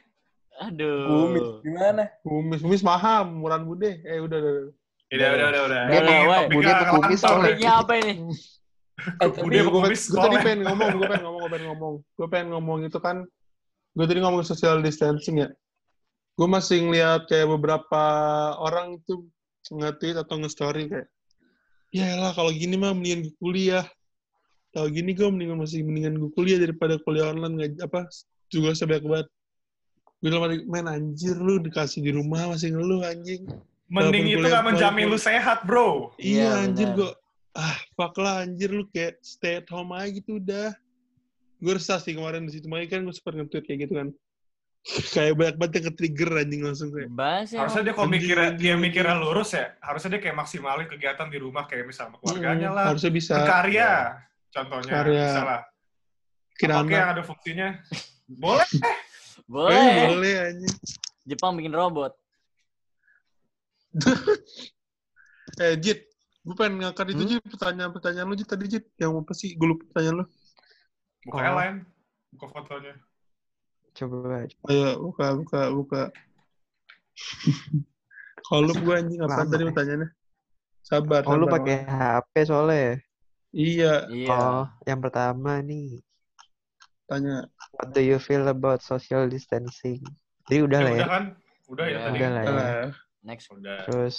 Speaker 1: Aduh.
Speaker 4: kumis gimana
Speaker 2: Kumis, kumis mahal, murah bude. Eh, udah, udah. udah.
Speaker 3: Udah, udah, udah, udah.
Speaker 1: Dia
Speaker 3: Ini
Speaker 1: bawa,
Speaker 3: topiknya
Speaker 5: Bude kumis.
Speaker 1: Topiknya apa ini?
Speaker 4: eh
Speaker 3: Bude
Speaker 2: gue
Speaker 3: kumis
Speaker 2: gue tadi pengen ngomong, gue pengen ngomong, gue pengen ngomong. Gue pengen ngomong itu kan, gue tadi ngomong social distancing ya. Gue masih ngeliat kayak beberapa orang itu nge-tweet atau nge-story kayak, ya lah kalau gini mah mendingan gue kuliah. Kalau gini gue mendingan masih mendingan gue kuliah daripada kuliah online nggak apa juga banyak banget. Gue dalam arti, men anjir lu dikasih di rumah masih ngeluh anjing.
Speaker 3: Mending
Speaker 2: Walaupun
Speaker 3: itu nggak menjamin lu sehat, bro.
Speaker 1: Iya,
Speaker 2: Iya, anjir gue ah fuck lah anjir lu kayak stay at home aja gitu udah. Gue resah sih kemarin di situ makanya kan gue sempat nge-tweet kayak gitu kan. kayak banyak banget yang ke-trigger anjing langsung kayak.
Speaker 1: Bahas ya.
Speaker 3: Harusnya dia kalau
Speaker 2: anjing,
Speaker 3: dia mikirnya lurus ya, harusnya dia kayak maksimalin kegiatan di rumah kayak misalnya sama keluarganya
Speaker 2: Mm,
Speaker 3: lah,
Speaker 2: Harusnya bisa.
Speaker 3: berkarya, contohnya,
Speaker 2: Karya.
Speaker 3: bisa lah. Oke yang ada fungsinya, boleh.
Speaker 2: Eh,
Speaker 1: Boleh.
Speaker 2: boleh anjing.
Speaker 1: Jepang bikin robot.
Speaker 2: Eh, Jit. Gue pengen ngangkat itu,
Speaker 5: Hmm?
Speaker 2: Jit. Pertanyaan-pertanyaan lu, Jit. Tadi, Jit. Yang apa sih? Gue lupa pertanyaan lu.
Speaker 3: Buka
Speaker 5: Oh.
Speaker 3: lain, buka fotonya.
Speaker 5: Coba
Speaker 2: Ayo, buka, buka, buka. Kalau lu gue anjing, apa tadi
Speaker 5: ya.
Speaker 2: pertanyaannya? Sabar,
Speaker 5: oh lu
Speaker 2: sabar,
Speaker 5: pakai HP soalnya ya?
Speaker 2: Iya,
Speaker 1: Iya.
Speaker 5: oh yang pertama nih
Speaker 2: tanya.
Speaker 5: what do you feel about social distancing jadi udah
Speaker 3: Eh,
Speaker 5: lah ya
Speaker 3: udah kan? Udah ya
Speaker 1: Udah.
Speaker 3: tadi.
Speaker 5: udah lah ya.
Speaker 1: Next.
Speaker 3: Udah.
Speaker 5: terus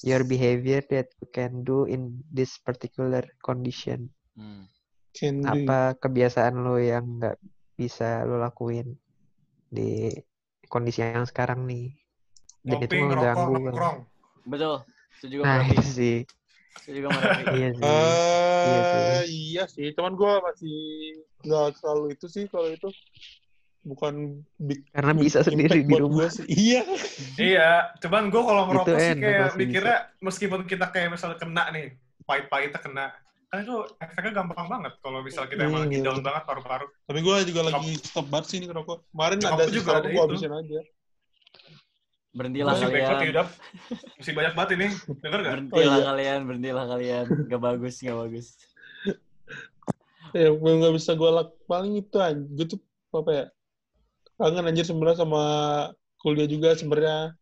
Speaker 5: your behavior that you can do in this particular condition
Speaker 1: Hmm.
Speaker 2: Can do.
Speaker 5: apa kebiasaan lo yang nggak bisa lo lakuin di kondisi yang sekarang nih dan itu
Speaker 3: Ngopi, ngerokok,
Speaker 5: mengganggu
Speaker 3: nongkrong.
Speaker 1: Betul. Itu juga
Speaker 5: nah itu sih
Speaker 1: Itu juga Merapi.
Speaker 5: iya sih
Speaker 2: Eh,
Speaker 5: Iya
Speaker 2: iya sih. Cuman gue masih nggak terlalu itu sih kalau itu. Bukan big
Speaker 5: karena
Speaker 2: big
Speaker 5: bisa sendiri di rumah
Speaker 2: sih. Iya.
Speaker 3: Iya, cuman gue kalau ngerokok sih kayak mikirnya meskipun kita kayak misalnya kena nih, pahit-pahitnya kena, kan itu efeknya gampang banget kalau misalnya kita emang lagi
Speaker 2: Iya.
Speaker 3: down banget paru-paru.
Speaker 2: Tapi gue juga lagi stop banget sih nih ngerokok. Kemarin ada
Speaker 3: juga ada
Speaker 2: gue
Speaker 3: itu.
Speaker 2: habisin aja.
Speaker 1: Berhentilah
Speaker 3: Masih
Speaker 1: kalian.
Speaker 3: hidup. Masih banyak banget ini. Denger gak?
Speaker 1: Berhentilah
Speaker 2: Oh, iya.
Speaker 1: kalian, berhentilah kalian. Gak bagus, gak bagus.
Speaker 2: Ya, gue nggak bisa gue lak paling itu aja. Gue tuh apa ya? Kangen anjir sebenarnya sama kuliah juga sebenarnya.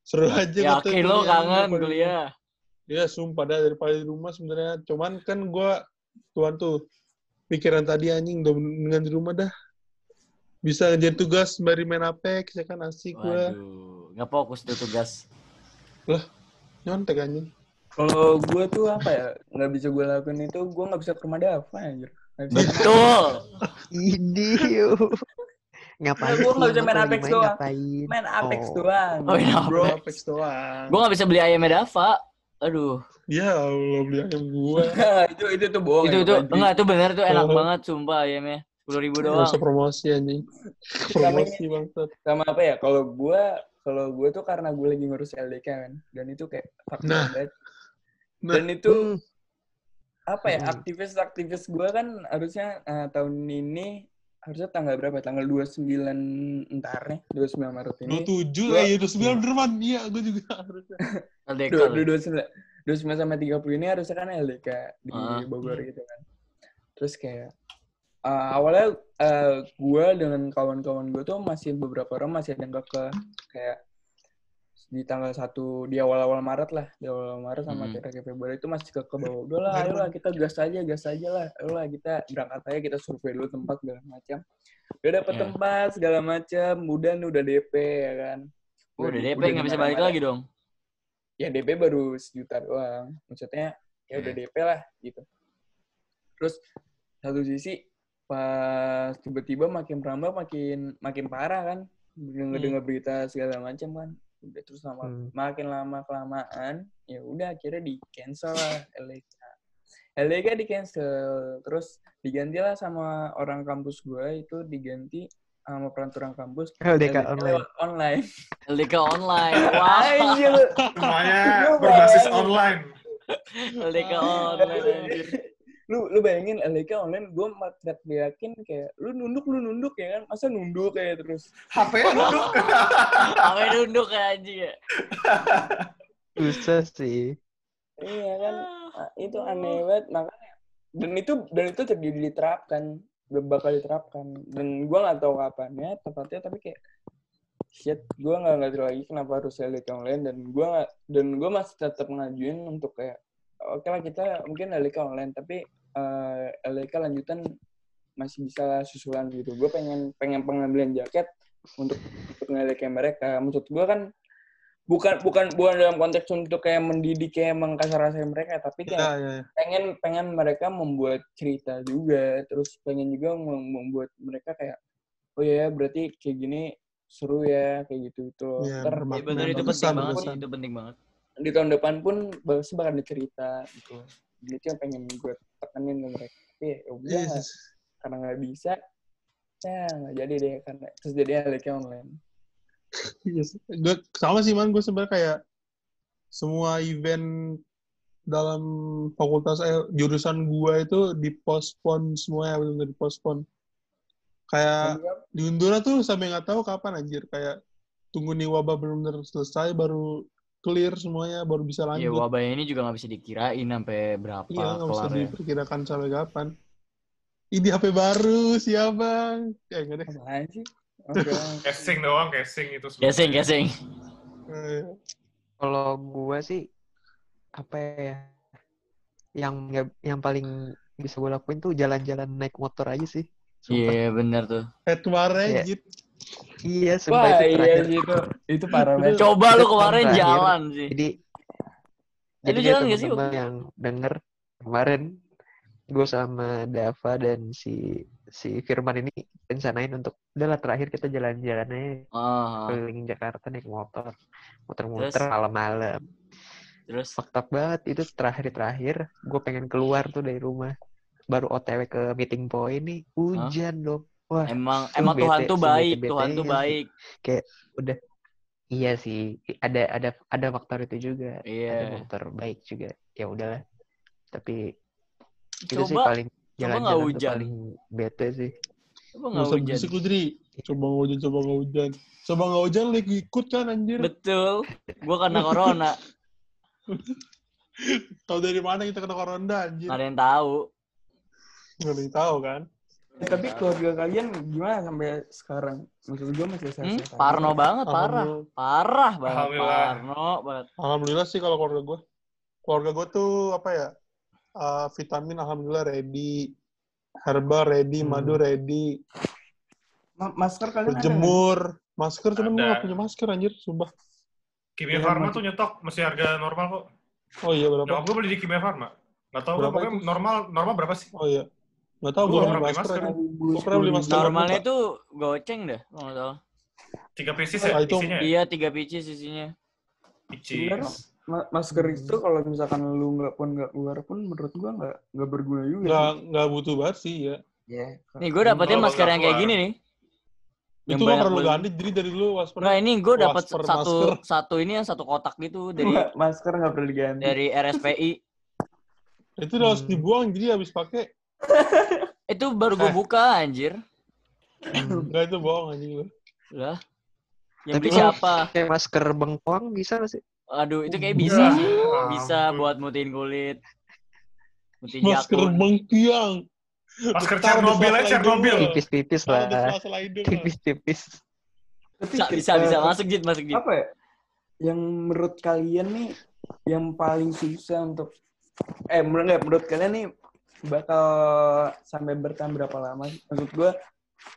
Speaker 2: Seru aja
Speaker 1: Ya
Speaker 2: gitu
Speaker 1: oke lo
Speaker 2: kuliah.
Speaker 1: kangen kuliah.
Speaker 2: Iya, sumpah dah daripada di rumah sebenarnya. Cuman kan gue tuan tuh pikiran tadi anjing udah dengan di rumah dah. Bisa ngerjain tugas sembari main Apex, ya kan asik gue.
Speaker 1: Waduh, nggak fokus tuh tugas.
Speaker 2: Nyontek anjing.
Speaker 4: kalau gue tuh apa ya nggak bisa gue lakuin itu gue nggak bisa ke rumah Dava anjir.
Speaker 1: Betul.
Speaker 5: ini ngapain
Speaker 4: gua nggak
Speaker 5: sih?
Speaker 4: bisa main Apex doang. main Apex doang
Speaker 1: Oh, main
Speaker 4: bro
Speaker 1: Apex.
Speaker 2: Apex doang.
Speaker 1: Gue nggak bisa beli ayamnya Dava. Aduh,
Speaker 2: Ya Allah, beli ayam gue.
Speaker 4: itu itu tuh bohong
Speaker 1: itu
Speaker 4: ya,
Speaker 1: itu enggak itu bener tuh enak banget sumpah ayamnya. Sepuluh ribu doang.
Speaker 2: usah promosi anjing. Promosi bangsat.
Speaker 4: sama apa ya kalau gue kalau gue tuh karena gue lagi ngurus LDK kan dan itu kayak
Speaker 2: Nah.
Speaker 4: banget
Speaker 2: Nah,
Speaker 4: dan itu
Speaker 5: Hmm,
Speaker 4: apa ya
Speaker 5: Hmm.
Speaker 4: aktivis-aktivis gue kan harusnya eh, tahun ini harusnya tanggal berapa? Tanggal 29 ntar nih, 29 Maret ini.
Speaker 2: 27,
Speaker 4: Gua-
Speaker 2: eh iya 29 bener man. Iya, gue juga harusnya.
Speaker 1: LDK
Speaker 4: Dua-
Speaker 1: lu.
Speaker 4: dua- 29 29 sampai 30 ini harusnya kan LDK di
Speaker 1: Ah.
Speaker 4: Bogor gitu kan. Terus kayak eh, awalnya eh, gue dengan kawan-kawan gue tuh masih beberapa orang masih ada yang ke kayak di tanggal satu di awal-awal Maret lah di awal Maret sama
Speaker 1: Hmm.
Speaker 4: akhir Februari itu masih ke ke bawah udahlah ayolah kita gas aja gas aja lah. Ayolah kita berangkat aja kita survei dulu tempat segala macam. Udah dapet
Speaker 1: Iya.
Speaker 4: tempat segala macam. Udah nih udah DP ya kan?
Speaker 1: Oh, udah DP
Speaker 4: udah
Speaker 1: nggak bisa balik lagi dong.
Speaker 4: ya DP baru sejuta doang. Maksudnya ya udah
Speaker 1: Hmm.
Speaker 4: DP lah gitu. Terus satu sisi pas tiba-tiba makin merambah makin makin parah kan? Dengar dengar berita segala macam kan udah terus lama
Speaker 5: Hmm.
Speaker 4: makin lama kelamaan ya udah akhirnya di cancel lah LDK LDK di cancel terus digantilah sama orang kampus gue itu diganti sama peraturan kampus
Speaker 5: LDK online.
Speaker 4: lewat online
Speaker 1: LDK online. Wah,
Speaker 4: Anjir.
Speaker 3: Semuanya berbasis online.
Speaker 1: LDK online.
Speaker 4: Lu lu bayangin LDK online gue teriak yakin kayak lu nunduk lu nunduk ya kan? Masa nunduk kayak terus
Speaker 3: HP-nya duduk.
Speaker 1: Sampai duduk ya anjing ya.
Speaker 5: Susah sih.
Speaker 4: iya kan? Ah, itu aneh banget makanya. Dan itu dan itu terjadi diterapkan bakal diterapkan dan gue nggak tahu kapannya tepatnya tapi kayak shit gue nggak ngerti lagi kenapa harus LDK online dan gue dan gue masih tetap ngajuin untuk kayak oke lah kita mungkin LDK online tapi eh, LDK lanjutan masih bisa susulan gitu gue pengen pengen pengambilan jaket untuk untuk LDK mereka maksud gue kan bukan bukan bukan dalam konteks untuk kayak mendidik kayak mengkasar rasain mereka tapi
Speaker 2: Iya,
Speaker 4: kayak
Speaker 2: iya. iya.
Speaker 4: pengen pengen mereka membuat cerita juga terus pengen juga mem- membuat mereka kayak oh ya berarti kayak gini seru ya kayak gitu itu
Speaker 2: Iya,
Speaker 1: Ya, bener itu penting banget sih, itu penting banget.
Speaker 4: Di tahun depan pun pasti bakal ada cerita gitu Jadi itu yang pengen gue tekenin ke mereka tapi ya udah
Speaker 2: Yes.
Speaker 4: karena nggak bisa ya nggak jadi deh karena terus jadi LK online
Speaker 2: Yes. Gue sama sih man, gue sebenarnya kayak semua event dalam fakultas eh, jurusan gue itu dipospon semuanya benar dipospon. Kayak diundur tuh sampai nggak tahu kapan anjir kayak tunggu nih wabah benar-benar selesai baru clear semuanya baru bisa
Speaker 1: Ya
Speaker 2: lanjut.
Speaker 1: wabahnya ini juga nggak bisa dikirain sampai berapa
Speaker 2: Iya nggak bisa
Speaker 1: kelarnya.
Speaker 2: diperkirakan sampai kapan. Ini HP baru siapa? Eh enggak deh.
Speaker 4: apaan sih Oke.
Speaker 3: Casing doang, casing itu. semua.
Speaker 1: Casing, casing.
Speaker 2: Eh,
Speaker 5: Kalau gua sih apa ya? Yang yang paling bisa gue lakuin tuh jalan-jalan naik motor aja sih. Sumpah.
Speaker 1: Iya bener tuh.
Speaker 2: Head kemarin
Speaker 5: Iya. Iya, sumpah
Speaker 4: wah
Speaker 5: itu
Speaker 4: iya
Speaker 5: terakhir.
Speaker 4: itu itu parah banget.
Speaker 1: Coba lu kemarin
Speaker 5: terakhir.
Speaker 1: jalan sih.
Speaker 5: Jadi
Speaker 1: Eh,
Speaker 5: jadi
Speaker 1: jalan nggak sih?
Speaker 5: yang denger kemarin gue sama Dava dan si si Firman ini rencanain untuk udahlah terakhir kita jalan-jalan aja.
Speaker 1: Ah,
Speaker 5: keliling Jakarta naik motor muter-muter malam-malam.
Speaker 1: Terus?
Speaker 5: Fakta banget itu terakhir-terakhir gue pengen keluar tuh dari rumah. Baru OTW ke meeting point nih hujan dong wah
Speaker 1: emang
Speaker 5: Tuh,
Speaker 1: emang Tuhan
Speaker 5: bete-
Speaker 1: tuh baik,
Speaker 5: sebete-betenya
Speaker 1: Tuhan tuh baik.
Speaker 5: udah iya sih ada ada ada faktor itu juga ada
Speaker 1: Iya.
Speaker 5: faktor baik juga ya udahlah tapi itu sih
Speaker 1: Coba
Speaker 5: paling jalan-jalan tuh
Speaker 1: hujan.
Speaker 5: paling bete sih
Speaker 1: coba
Speaker 2: Nggak
Speaker 1: hujan.
Speaker 2: berisik lu, Dri. Coba nggak hujan, coba nggak hujan. Coba nggak hujan, lu ikut kan anjir.
Speaker 1: Betul. Gua kena corona.
Speaker 2: Tahu dari mana kita kena corona anjir.
Speaker 1: Nggak ada yang tahu.
Speaker 2: Nggak ada yang tahu kan.
Speaker 4: Eh, tapi keluarga kalian gimana sampai sekarang maksud gue masih
Speaker 1: Hmm,
Speaker 4: sehat-sehat aja.
Speaker 1: parno banget, parah. Parah banget,
Speaker 3: Alhamdulillah.
Speaker 1: parno banget.
Speaker 2: Alhamdulillah sih kalau keluarga gue. Keluarga gue tuh apa ya? eh, vitamin alhamdulillah ready. Herbal ready,
Speaker 5: Hmm.
Speaker 2: madu ready.
Speaker 4: Ma- masker kalian ada?
Speaker 2: Berjemur. Masker cuman gue nggak punya masker anjir, sumpah.
Speaker 3: Kimia
Speaker 4: Iya,
Speaker 3: Farma
Speaker 4: masih-
Speaker 3: tuh nyetok masih harga normal kok.
Speaker 2: Oh iya berapa?
Speaker 3: Nyokap gue beli di Kimia Farma. Gak tau pokoknya
Speaker 2: itu?
Speaker 3: normal normal berapa sih?
Speaker 2: Oh iya. Nggak tahu
Speaker 3: Gua
Speaker 2: gue beli
Speaker 3: pernah
Speaker 2: masker.
Speaker 3: beli.
Speaker 4: Seribu,
Speaker 2: Gua pernah beli masker.
Speaker 1: Normalnya itu goceng dah, kalau nggak salah.
Speaker 3: Tiga pieces
Speaker 2: Ah,
Speaker 3: ya
Speaker 2: itu-
Speaker 3: isinya? ya?
Speaker 1: Iya, tiga pieces isinya.
Speaker 3: Pieces.
Speaker 4: ma- masker itu kalau misalkan lu nggak pun nggak keluar pun menurut gua nggak nggak berguna juga.
Speaker 2: Nggak nggak butuh banget sih ya.
Speaker 4: Iya.
Speaker 1: Nih, gue dapetin
Speaker 3: Kalau
Speaker 1: masker yang kayak gini nih. Yang
Speaker 2: Itu perlu ganti, jadi dari dulu waspada.
Speaker 1: Nah, ini gue dapat
Speaker 2: Wasper
Speaker 1: satu
Speaker 2: masker.
Speaker 1: satu ini yang satu kotak gitu dari
Speaker 4: masker nggak perlu diganti.
Speaker 1: dari RSPI.
Speaker 2: Itu udah harus
Speaker 5: Hmm.
Speaker 2: dibuang, jadi habis pakai.
Speaker 1: Itu baru gue
Speaker 2: Eh.
Speaker 1: buka anjir.
Speaker 2: Enggak, itu bohong gue.
Speaker 1: Lah. Yang
Speaker 5: Tapi
Speaker 1: beli siapa?
Speaker 5: kayak masker bengkoang bisa nggak sih?
Speaker 1: Aduh, itu kayak bisa sih. Bisa buat mutiin kulit. Mutiin
Speaker 2: Masker
Speaker 1: jakun.
Speaker 2: bengkiang.
Speaker 3: Masker Chernobyl ya, Chernobyl.
Speaker 5: Tipis-tipis lah. Tipis-tipis.
Speaker 1: Bisa, bisa, bisa. Masuk, Jit. Masuk, Jit.
Speaker 4: apa ya? Yang menurut kalian nih yang paling susah untuk eh menurut nggak, menurut kalian nih bakal sampai bertahan berapa lama sih? Maksud gue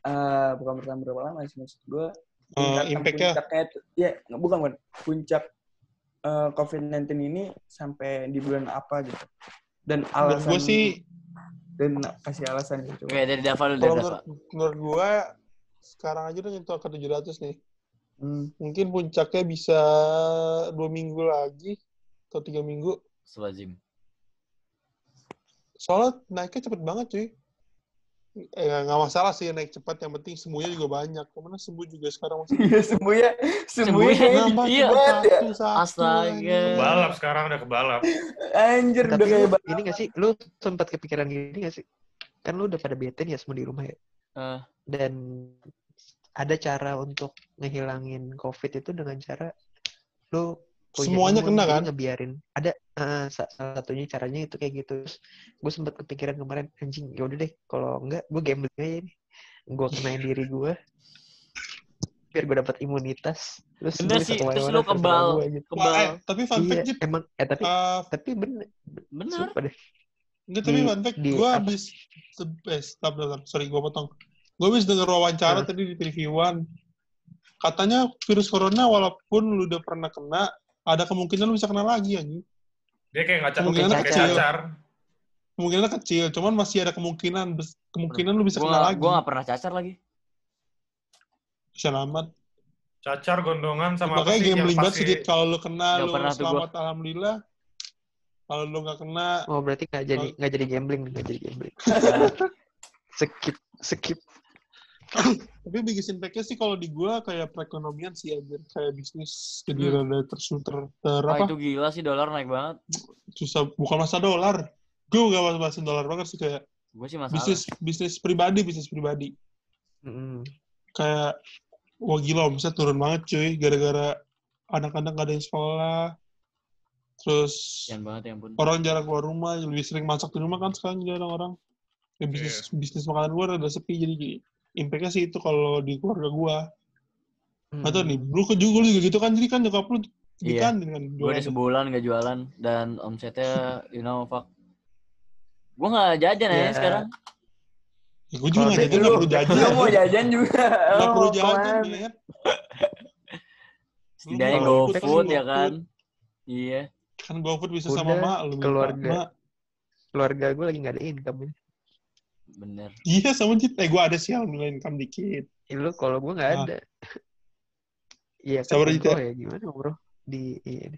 Speaker 4: eh bukan bertahan berapa lama sih maksud gue tingkatan
Speaker 2: impact-nya.
Speaker 4: puncaknya itu ya bukan bukan puncak eh, COVID-19 ini sampai di bulan apa gitu dan
Speaker 2: Menurut
Speaker 4: alasan
Speaker 2: gue sih,
Speaker 4: dan kasih alasan gitu
Speaker 1: Oke, dari Dava dulu, dari
Speaker 2: kalau menurut, menurut gue, sekarang aja udah nyentuh angka 700 nih.
Speaker 4: Hmm.
Speaker 2: Mungkin puncaknya bisa dua minggu lagi atau tiga minggu.
Speaker 1: Swazim.
Speaker 2: Soalnya naiknya cepet banget cuy. Eh, nggak masalah sih naik cepat, yang penting sembuhnya juga banyak. Ke mana sembuh juga sekarang masih
Speaker 4: Iya sembuhnya sembuhnya
Speaker 2: nambah
Speaker 1: Iya.
Speaker 2: cepet
Speaker 4: banget ya.
Speaker 2: satu, satu,
Speaker 1: Astaga.
Speaker 2: anjing.
Speaker 3: Balap sekarang udah kebalap.
Speaker 4: Anjir
Speaker 5: Tapi
Speaker 4: udah kayak
Speaker 5: ini gak sih? Lu sempat kepikiran gini gak sih? Kan lu udah pada bete nih ya semua di rumah ya.
Speaker 1: Eh,
Speaker 5: Dan ada cara untuk ngehilangin COVID itu dengan cara lu
Speaker 2: Semuanya kena kan?
Speaker 5: ngebiarin. Ada sa- salah satunya caranya itu kayak gitu. Terus gue sempat kepikiran kemarin anjing ya udah deh kalau enggak gue gambling aja nih. Gue kenain diri gue biar gue dapat imunitas. Terus
Speaker 1: Bener sih, terus lu
Speaker 5: terserah
Speaker 1: kebal.
Speaker 5: gua gitu.
Speaker 2: Wah, eh,
Speaker 1: Kebal.
Speaker 2: tapi fun
Speaker 5: Iya,
Speaker 2: fact,
Speaker 5: emang eh tapi
Speaker 2: Eh,
Speaker 5: tapi bener,
Speaker 1: Bener.
Speaker 5: sumpah deh.
Speaker 2: Enggak, tapi
Speaker 5: Di-
Speaker 2: fun fact,
Speaker 5: di
Speaker 2: gue
Speaker 5: apa?
Speaker 2: habis, eh, stop, stop, stop. sorry, gue potong. Gue habis denger wawancara
Speaker 5: Hah?
Speaker 2: tadi di TV One. Katanya virus corona walaupun lu udah pernah kena, ada kemungkinan lu bisa kena lagi anjing.
Speaker 3: Dia kayak ngacar,
Speaker 2: Kemungkinan
Speaker 3: kayak
Speaker 2: kecil.
Speaker 3: cacar.
Speaker 2: Kemungkinan kecil, cuman masih ada kemungkinan kemungkinan lu bisa
Speaker 1: Gue
Speaker 2: kena lagi.
Speaker 1: gue gak pernah cacar lagi.
Speaker 2: Bisa amat.
Speaker 3: Cacar, gondongan, sama apa
Speaker 2: Makanya gambling banget sedikit kalau lu kena, lu selamat alhamdulillah. Kalau lu nggak kena,
Speaker 5: Oh berarti nggak jadi nggak jadi gambling nggak jadi gambling. skip skip.
Speaker 2: Tapi biggest impact-nya sih kalau di gua kayak perekonomian sih aja kayak bisnis jadi
Speaker 1: Hmm.
Speaker 2: rada ter, ter,
Speaker 1: Wah,
Speaker 2: apa
Speaker 1: itu gila sih dolar naik banget.
Speaker 2: susah bukan masa dolar gue gak bahas bahasin dolar banget sih kayak
Speaker 1: Gue sih masalah.
Speaker 2: bisnis bisnis pribadi bisnis pribadi
Speaker 5: Mm.
Speaker 2: kayak wah gila omset turun banget cuy gara-gara anak-anak gak ada yang sekolah terus
Speaker 1: Kasian banget ya ampun.
Speaker 2: orang jarang keluar rumah lebih sering masak di rumah kan sekarang jadi orang-orang ya bisnis bisnis makanan gua rada sepi jadi impact-nya sih itu kalau di keluarga gua nggak tahu nih lu ke juga lu juga gitu kan jadi kan nyokap lu di
Speaker 1: Iya.
Speaker 2: kan
Speaker 1: Gue udah
Speaker 2: jualannya.
Speaker 1: sebulan gak jualan dan omsetnya, you know, fuck. Gue gak jajan ya
Speaker 5: Ya.
Speaker 1: sekarang.
Speaker 2: ya, gua juga
Speaker 5: dari
Speaker 2: jajan
Speaker 4: Lu,
Speaker 2: perlu jajan
Speaker 4: lu mau jajan juga.
Speaker 2: nggak
Speaker 4: Lu
Speaker 2: perlu jajan ya
Speaker 1: Setidaknya
Speaker 2: Kalau
Speaker 1: go
Speaker 2: impact
Speaker 1: food
Speaker 2: sih
Speaker 1: ya
Speaker 2: GoFood.
Speaker 1: kan. Iya.
Speaker 2: kan GoFood bisa
Speaker 5: Udah,
Speaker 2: sama mak lu
Speaker 5: keluarga.
Speaker 2: mak
Speaker 5: Keluarga gue lagi nggak ada income ya.
Speaker 1: Bener.
Speaker 2: iya sama Jit eh gua ada sih alhamdulillah income dikit
Speaker 5: Ih, Lu kalau gue nggak
Speaker 2: Ah.
Speaker 5: ada. Iya kan
Speaker 2: Sabar, Jit, ya.
Speaker 5: ya gimana bro di iya.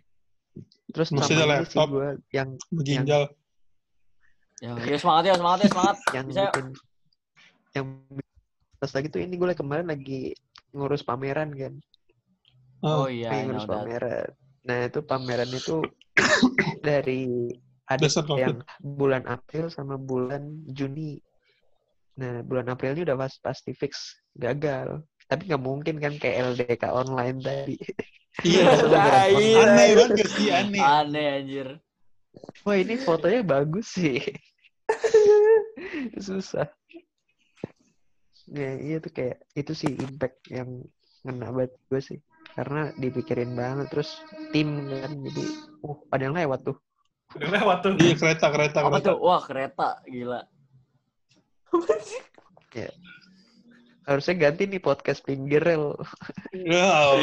Speaker 5: Terus
Speaker 2: Maksudnya
Speaker 5: sih
Speaker 2: laptop.
Speaker 5: gue yang
Speaker 2: ginjal
Speaker 1: Ya, ya semangat ya, semangat ya, semangat.
Speaker 5: yang
Speaker 1: Bisa yuk.
Speaker 5: bikin yang pas lagi tuh ini gue lagi kemarin lagi ngurus pameran kan.
Speaker 1: Oh
Speaker 2: Ah,
Speaker 1: iya,
Speaker 5: lagi ngurus
Speaker 1: that.
Speaker 5: pameran. Nah itu pameran itu dari ada yang bulan April sama bulan Juni. Nah bulan April ini udah pas pasti fix gagal. Tapi nggak mungkin kan kayak LDK online tadi.
Speaker 2: iya
Speaker 4: Tai.
Speaker 5: online.
Speaker 2: aneh banget sih aneh
Speaker 1: Aneh anjir.
Speaker 5: Wah ini fotonya bagus sih. Susah. Ya iya tuh kayak itu sih impact yang ngena banget gue sih. Karena dipikirin banget terus tim kan jadi uh ada yang lewat tuh.
Speaker 3: Udah lewat tuh.
Speaker 2: iya kereta kereta
Speaker 1: Apa
Speaker 2: kereta
Speaker 1: tuh? Wah, kereta. Gila.
Speaker 5: Harusnya ganti nih podcast pinggir rel.
Speaker 2: Wow.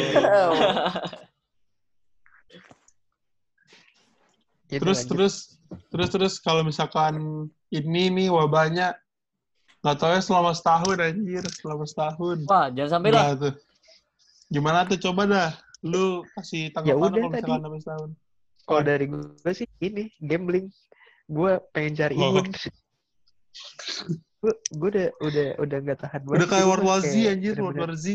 Speaker 5: Ini
Speaker 2: terus
Speaker 5: lanjut.
Speaker 2: terus terus terus kalau misalkan ini nih wabahnya nggak tahu ya selama setahun anjir selama setahun
Speaker 1: Wah, jangan sampai lah.
Speaker 2: Nah, tuh. gimana tuh coba dah lu kasih tanggapan
Speaker 5: Ya udah
Speaker 2: kalau
Speaker 5: tadi.
Speaker 2: misalkan sampai setahun
Speaker 5: Kalau dari gue sih ini gambling. Gue pengen cari
Speaker 2: Oh.
Speaker 5: Gue gue udah udah udah nggak tahan banget.
Speaker 2: udah kayak
Speaker 5: Gua
Speaker 2: World War Z
Speaker 5: kayak
Speaker 2: anjir World
Speaker 5: bener-bener-
Speaker 2: War Z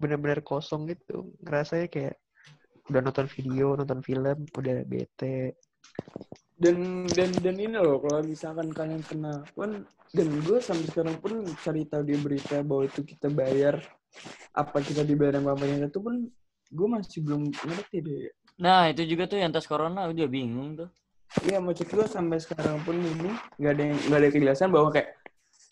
Speaker 5: bener-bener kosong gitu ngerasanya kayak udah nonton video nonton film udah bete
Speaker 4: dan dan dan ini loh kalau misalkan kalian kena pun dan gue sampai sekarang pun cari tahu di berita bahwa itu kita bayar apa kita dibayar sama pemerintah itu pun gue masih belum ngerti deh
Speaker 1: Nah, itu juga tuh yang tes corona udah bingung tuh.
Speaker 4: Iya maksud gue sampai sekarang pun ini nggak ada yang nggak ada kejelasan bahwa kayak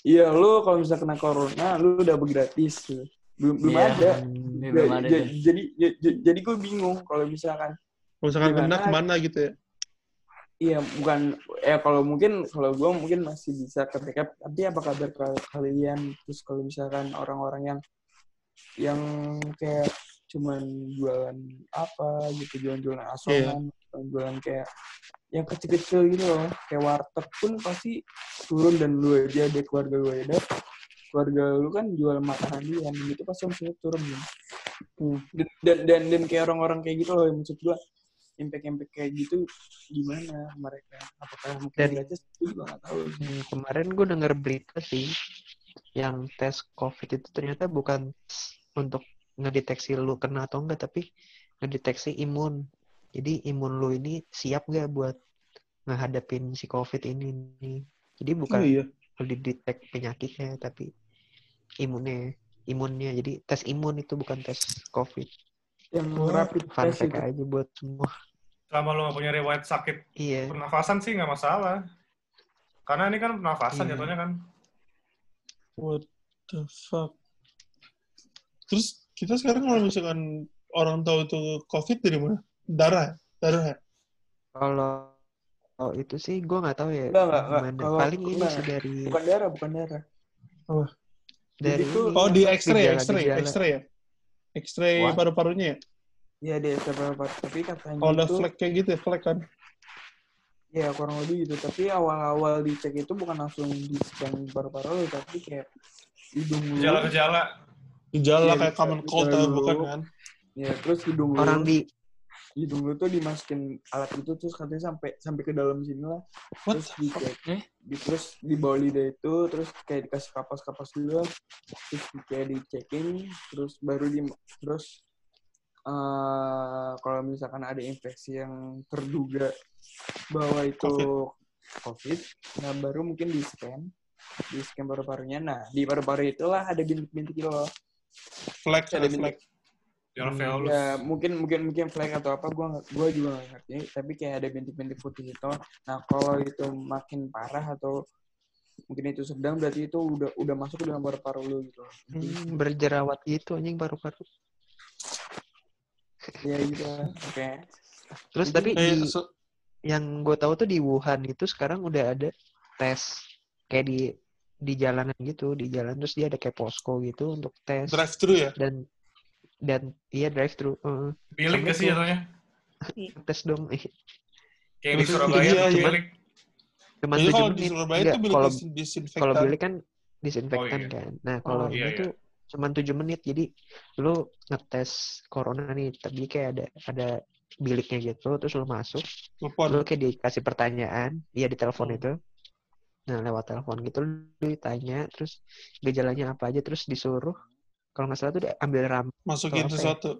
Speaker 4: iya lu kalau misalnya kena corona lu udah gratis gitu. belum belum
Speaker 1: Iya.
Speaker 4: ada
Speaker 1: Ini belum ada tuh.
Speaker 4: jadi ja- ja- jadi gue bingung kalau misalkan
Speaker 2: Kalau misalkan kena ke mana gitu ya.
Speaker 4: iya bukan ya kalau mungkin kalau gue mungkin masih bisa ketika tapi apa kabar ka- kalian terus kalau misalkan orang-orang yang yang kayak cuman jualan apa gitu jualan-jualan asongan jualan kayak yang kecil-kecil gitu loh kayak warteg pun pasti turun dan lu aja deh keluarga gue ada keluarga lu kan jual makanan dia dan itu pasti omsetnya turun gitu. Hmm. Dan, dan dan dan kayak orang-orang kayak gitu loh yang maksud gue impact-impact kayak gitu gimana mereka apakah mungkin
Speaker 5: Dari-
Speaker 4: aja gue nggak tahu
Speaker 5: Hmm, kemarin gue denger berita sih yang tes COVID itu ternyata bukan untuk ngedeteksi lu kena atau enggak, tapi ngedeteksi imun. Jadi imun lu ini siap gak buat ngehadapin si COVID ini nih. Jadi bukan
Speaker 2: Oh iya.
Speaker 5: didetek penyakitnya, tapi imunnya, imunnya. Jadi tes imun itu bukan tes COVID.
Speaker 4: yang
Speaker 2: Oh,
Speaker 4: rapid
Speaker 5: Fun
Speaker 4: test itu
Speaker 5: aja buat semua.
Speaker 3: Selama lu gak punya riwayat sakit
Speaker 5: Iya.
Speaker 3: pernafasan sih nggak masalah. Karena ini kan pernafasan
Speaker 5: Iya.
Speaker 3: jatuhnya kan.
Speaker 2: What the fuck? Terus kita sekarang kalau misalkan orang tahu itu COVID dari mana? Darah, ya? darah. ya?
Speaker 5: Kalau oh, itu sih gue nggak tahu ya.
Speaker 4: Enggak, enggak, enggak. Kalau-
Speaker 5: Paling ini
Speaker 4: enggak.
Speaker 5: sih dari
Speaker 4: bukan darah bukan darah
Speaker 5: dari
Speaker 4: Jadi tuh-
Speaker 5: ini,
Speaker 2: Oh di X-ray, ya? X-ray. X-ray ya? X-ray paru-parunya ya?
Speaker 4: Iya deh beberapa tapi katanya
Speaker 2: Kalau ada
Speaker 4: itu
Speaker 2: flek kayak gitu ya, flek kan?
Speaker 4: ya kurang lebih gitu tapi awal-awal dicek itu bukan langsung di scan paru-paru lu tapi kayak hidung lu
Speaker 3: Gejala-gejala.
Speaker 2: Gejala
Speaker 4: Iya,
Speaker 2: kayak common cold
Speaker 4: bisa
Speaker 2: tau
Speaker 4: dulu.
Speaker 2: bukan kan?
Speaker 4: ya terus hidung lu
Speaker 5: Orang di
Speaker 4: hidung lu tuh dimasukin alat itu terus katanya sampai sampai ke dalam sini lah.
Speaker 2: What?
Speaker 4: terus dicek
Speaker 1: Eh?
Speaker 4: di, terus di bawah lidah itu terus kayak dikasih kapas-kapas dulu terus di- kayak dicekin terus baru di terus eh kalau misalkan ada infeksi yang terduga bahwa itu COVID, nah baru mungkin di scan di scan paru-parunya. Nah di paru-paru itulah ada bintik-bintik loh.
Speaker 2: Flek,
Speaker 4: Ada
Speaker 2: ada flek.
Speaker 3: Di alveolus.
Speaker 4: ya mungkin mungkin mungkin flek atau apa gua gua juga nggak ngerti tapi kayak ada bintik-bintik putih itu nah kalau itu makin parah atau mungkin itu sedang berarti itu udah udah masuk ke dalam paru-paru lu gitu
Speaker 5: hmm, berjerawat gitu anjing paru-paru.
Speaker 4: ya gitu oke
Speaker 5: Terus
Speaker 4: Jadi-
Speaker 5: tapi
Speaker 2: Eh,
Speaker 5: di
Speaker 2: so-
Speaker 5: yang gue tahu tuh di Wuhan itu sekarang udah ada tes kayak di di jalanan gitu, di jalan terus dia ada kayak posko gitu untuk tes
Speaker 2: drive thru ya?
Speaker 5: dan dan iya drive thru
Speaker 3: Bilik gak sih jatuhnya?
Speaker 5: tes dong
Speaker 3: Kayak di Surabaya
Speaker 2: iya,
Speaker 3: tuh
Speaker 2: iya.
Speaker 5: cuma
Speaker 2: Jadi
Speaker 5: tujuh
Speaker 2: kalau di
Speaker 5: menit
Speaker 2: Surabaya
Speaker 5: Enggak,
Speaker 2: itu bilik
Speaker 5: kalau
Speaker 2: disin- disinfektan.
Speaker 5: kalau bilik kan disinfektan
Speaker 3: Oh, iya.
Speaker 5: kan nah kalau
Speaker 2: Oh,
Speaker 5: ini
Speaker 3: iya, iya.
Speaker 5: tuh cuma tujuh menit jadi lu ngetes corona nih tapi kayak ada ada biliknya gitu terus lu masuk
Speaker 2: Telepon.
Speaker 5: lu kayak dikasih pertanyaan iya di telepon
Speaker 2: Hmm.
Speaker 5: itu nah lewat telepon gitu lu ditanya terus gejalanya apa aja terus disuruh kalau nggak salah tuh diambil ram
Speaker 2: Masukin
Speaker 5: apa ya?
Speaker 2: sesuatu.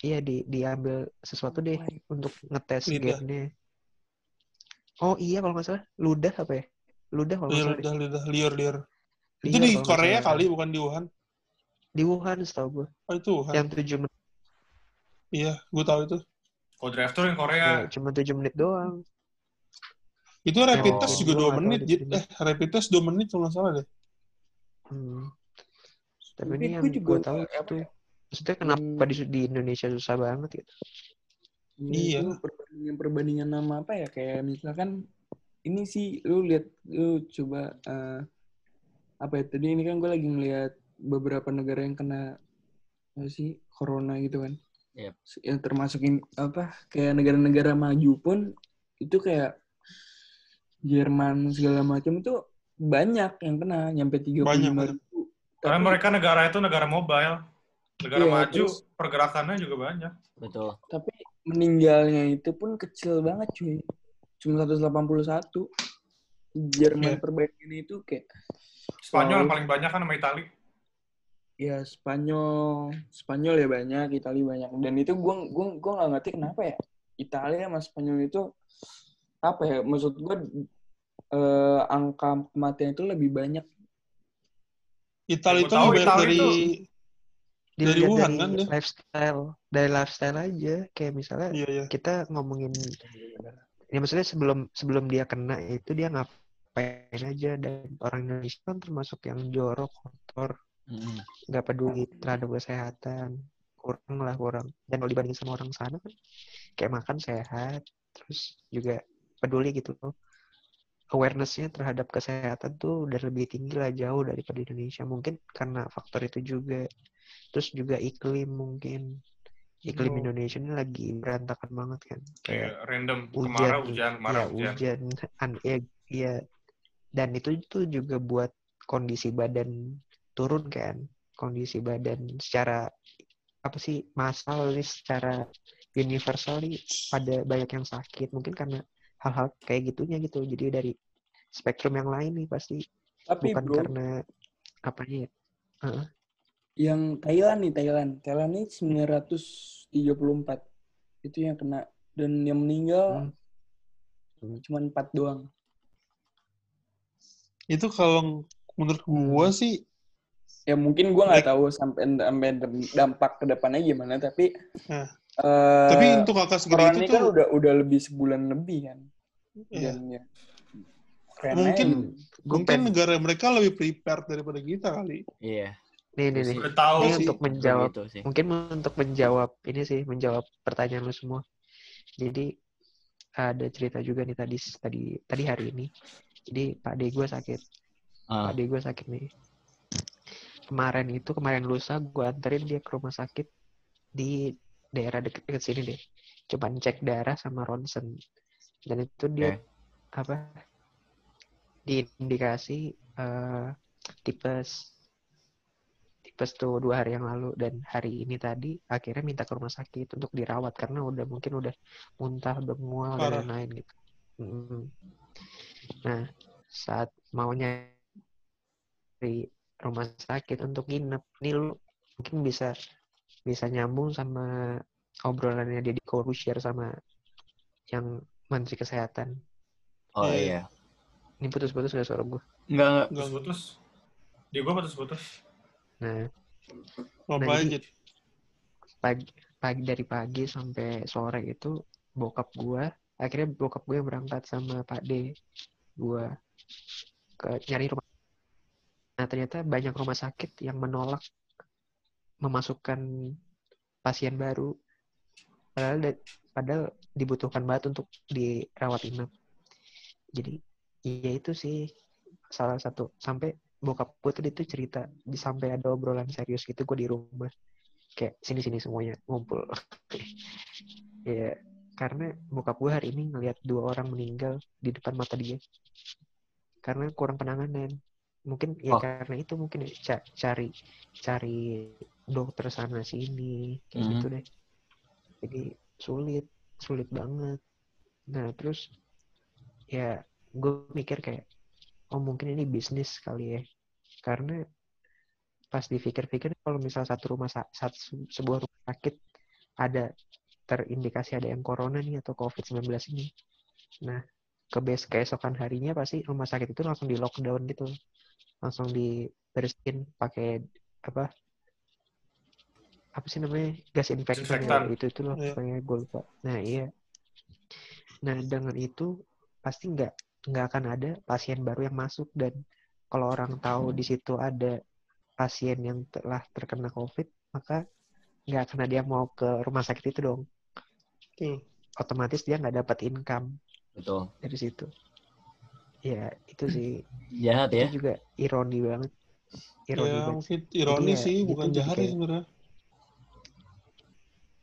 Speaker 5: iya di diambil sesuatu deh untuk ngetes gennya oh iya kalau nggak salah ludah apa ya ludah kalau nggak salah deh.
Speaker 2: lidah, lidah, liur, liur. Itu di
Speaker 5: kalau nggak
Speaker 2: Korea
Speaker 5: salah.
Speaker 2: kali, bukan di Wuhan.
Speaker 5: di Wuhan setahu gue
Speaker 2: Oh, itu Wuhan.
Speaker 5: yang tujuh menit
Speaker 2: Iya, gue tahu itu.
Speaker 3: Kalau drive yang Korea.
Speaker 5: ya, cuma tujuh menit doang
Speaker 2: Itu rapid
Speaker 3: Oh.
Speaker 2: test juga dua menit.
Speaker 5: di.
Speaker 2: Eh, rapid test dua menit kalau nggak salah deh.
Speaker 5: Hmm. Tapi
Speaker 4: Tapi
Speaker 5: ini yang
Speaker 4: gue juga
Speaker 5: gue tahu itu,
Speaker 4: ya,
Speaker 5: maksudnya kenapa
Speaker 4: Hmm.
Speaker 5: di, di Indonesia susah banget gitu?
Speaker 2: Iya.
Speaker 4: itu perbandingan perbandingan nama apa ya kayak misalkan ini sih lu lihat lu coba eh, apa ya tadi ini kan gue lagi ngeliat beberapa negara yang kena apa sih corona gitu kan
Speaker 1: Yep.
Speaker 4: yang termasukin apa kayak negara-negara maju pun itu kayak Jerman segala macam itu banyak yang kena nyampe tiga
Speaker 2: Banyak,
Speaker 4: puluh
Speaker 3: Karena
Speaker 4: Tapi-
Speaker 3: mereka negara itu negara mobile. Negara
Speaker 4: Iya,
Speaker 3: maju,
Speaker 4: terus-
Speaker 3: pergerakannya juga banyak.
Speaker 1: Betul.
Speaker 4: tapi meninggalnya itu pun kecil banget cuy cuma 181 Jerman
Speaker 2: Iya.
Speaker 4: perbandingan itu kayak
Speaker 3: Spanyol yang paling banyak kan sama Itali.
Speaker 4: ya Spanyol Spanyol ya banyak Italia banyak dan itu gua gua gua nggak ngerti kenapa ya Italia sama Spanyol itu apa ya? Maksud gue eh, angka kematian itu lebih banyak.
Speaker 3: Yang
Speaker 2: itu
Speaker 3: tahu Italia
Speaker 2: dari
Speaker 3: itu-
Speaker 2: Dari
Speaker 5: Dilihat
Speaker 2: Wuhan
Speaker 5: dari
Speaker 2: kan dia?
Speaker 5: lifestyle dari lifestyle aja. Kayak misalnya
Speaker 2: iya iya.
Speaker 5: kita ngomongin ya maksudnya sebelum sebelum dia kena itu dia ngapain aja. Dan orang Indonesia kan termasuk yang jorok kotor.
Speaker 1: Mm.
Speaker 5: nggak peduli terhadap kesehatan. Kurang lah kurang. Dan kalau dibanding sama orang sana kan kayak makan sehat terus juga peduli gitu loh awarenessnya terhadap kesehatan tuh udah lebih tinggi lah jauh daripada Indonesia. Mungkin karena faktor itu juga. Terus juga iklim mungkin. Iklim
Speaker 2: Oh.
Speaker 5: Indonesia ini lagi berantakan banget kan.
Speaker 3: Kayak random
Speaker 5: hujan
Speaker 3: kemarau hujan,
Speaker 5: ya
Speaker 3: kemarau hujan.
Speaker 5: hujan an- ya, ya. dan itu tuh juga buat kondisi badan turun kan. Kondisi badan secara apa sih massal nih secara universal nih pada banyak yang sakit. Mungkin karena hal-hal kayak gitunya gitu jadi dari spektrum yang lain nih pasti
Speaker 4: Tapi
Speaker 5: bukan
Speaker 4: bro,
Speaker 5: karena apa ya Heeh.
Speaker 4: yang Thailand nih Thailand, Thailand ini 934 itu yang kena dan yang meninggal
Speaker 5: Hmm.
Speaker 4: cuma 4 doang.
Speaker 2: Itu kalau menurut gua sih
Speaker 4: Ya mungkin gua nggak tahu sampai sampai dampak ke depannya gimana tapi
Speaker 2: Nah.
Speaker 4: eh,
Speaker 2: tapi untuk kakak segede
Speaker 4: corona
Speaker 2: itu
Speaker 4: kan
Speaker 2: tuh
Speaker 4: udah udah lebih sebulan lebih kan.
Speaker 2: Iya.
Speaker 4: Dan ya, keren
Speaker 2: Mungkin- mungkin
Speaker 5: pengen-
Speaker 2: negara mereka lebih prepared daripada kita kali.
Speaker 1: Iya.
Speaker 5: nih nih nih.
Speaker 3: Tahu
Speaker 5: ini
Speaker 2: sih.
Speaker 5: untuk menjawab
Speaker 1: Begitu sih.
Speaker 5: mungkin untuk menjawab ini sih menjawab pertanyaan lu semua. Jadi ada cerita juga nih tadi tadi tadi hari ini. Jadi pak de gue sakit.
Speaker 1: Ah,
Speaker 5: pak de gue sakit nih. Kemarin itu kemarin lusa gue anterin dia ke rumah sakit di daerah deket-deket sini deh. Coba cek darah sama ronsen dan itu dia apa diindikasi eh, tipes tipes tuh dua hari yang lalu dan hari ini tadi akhirnya minta ke rumah sakit untuk dirawat karena udah mungkin udah muntah udah mual dan
Speaker 2: Parah.
Speaker 5: lain-lain gitu Mm. nah saat mau nyari rumah sakit untuk nginep nih lu mungkin bisa bisa nyambung sama obrolannya dia di share sama yang menteri kesehatan
Speaker 1: Oh
Speaker 2: Iya.
Speaker 1: iya.
Speaker 5: ini putus-putus gak suara gue
Speaker 1: Enggak enggak.
Speaker 2: Enggak
Speaker 3: Putus-putus. Di gua putus-putus.
Speaker 5: nah
Speaker 2: apa
Speaker 5: Nah, jadi- pagi pagi dari pagi sampai sore itu bokap gua akhirnya bokap gue berangkat sama Pak D gua ke nyari rumah nah ternyata banyak rumah sakit yang menolak memasukkan pasien baru padahal da- padahal dibutuhkan banget untuk dirawat inap. Jadi ya itu sih salah satu. Sampai bokap gue tuh itu cerita sampai ada obrolan serius gitu gue di rumah. Kayak sini sini semuanya ngumpul. Ya karena bokap gue hari ini ngelihat dua orang meninggal di depan mata dia. Karena kurang penanganan. Mungkin ya
Speaker 1: Oh.
Speaker 5: karena itu mungkin ya, ca- cari cari dokter sana sini kayak
Speaker 1: Mhm.
Speaker 5: gitu deh. Jadi sulit sulit banget. Nah terus ya gue mikir kayak oh mungkin ini bisnis kali ya. Karena pas dipikir-pikir kalau misal satu rumah sa- satu sebuah rumah sakit ada terindikasi ada yang corona nih atau covid-19 ini. Nah ke bes keesokan harinya pasti rumah sakit itu langsung di lockdown gitu. Langsung dibersihin pakai apa apa sih namanya gas infektan ya, itu itu loh
Speaker 2: Iya.
Speaker 5: pokoknya gue lupa nah iya nah dengan itu pasti nggak nggak akan ada pasien baru yang masuk dan kalau orang tahu di situ ada pasien yang telah terkena covid maka nggak akan ada yang mau ke rumah sakit itu dong
Speaker 2: Tuh.
Speaker 5: otomatis dia nggak dapat income
Speaker 1: Betul.
Speaker 5: dari situ ya itu sih
Speaker 1: Jahat ya.
Speaker 5: itu juga ironi banget ironi
Speaker 2: Ya,
Speaker 5: banget
Speaker 2: mungkin ironi
Speaker 5: Jadi ya,
Speaker 2: sih, bukan
Speaker 5: jadi
Speaker 2: jahat sih
Speaker 5: kayak-
Speaker 2: sebenarnya.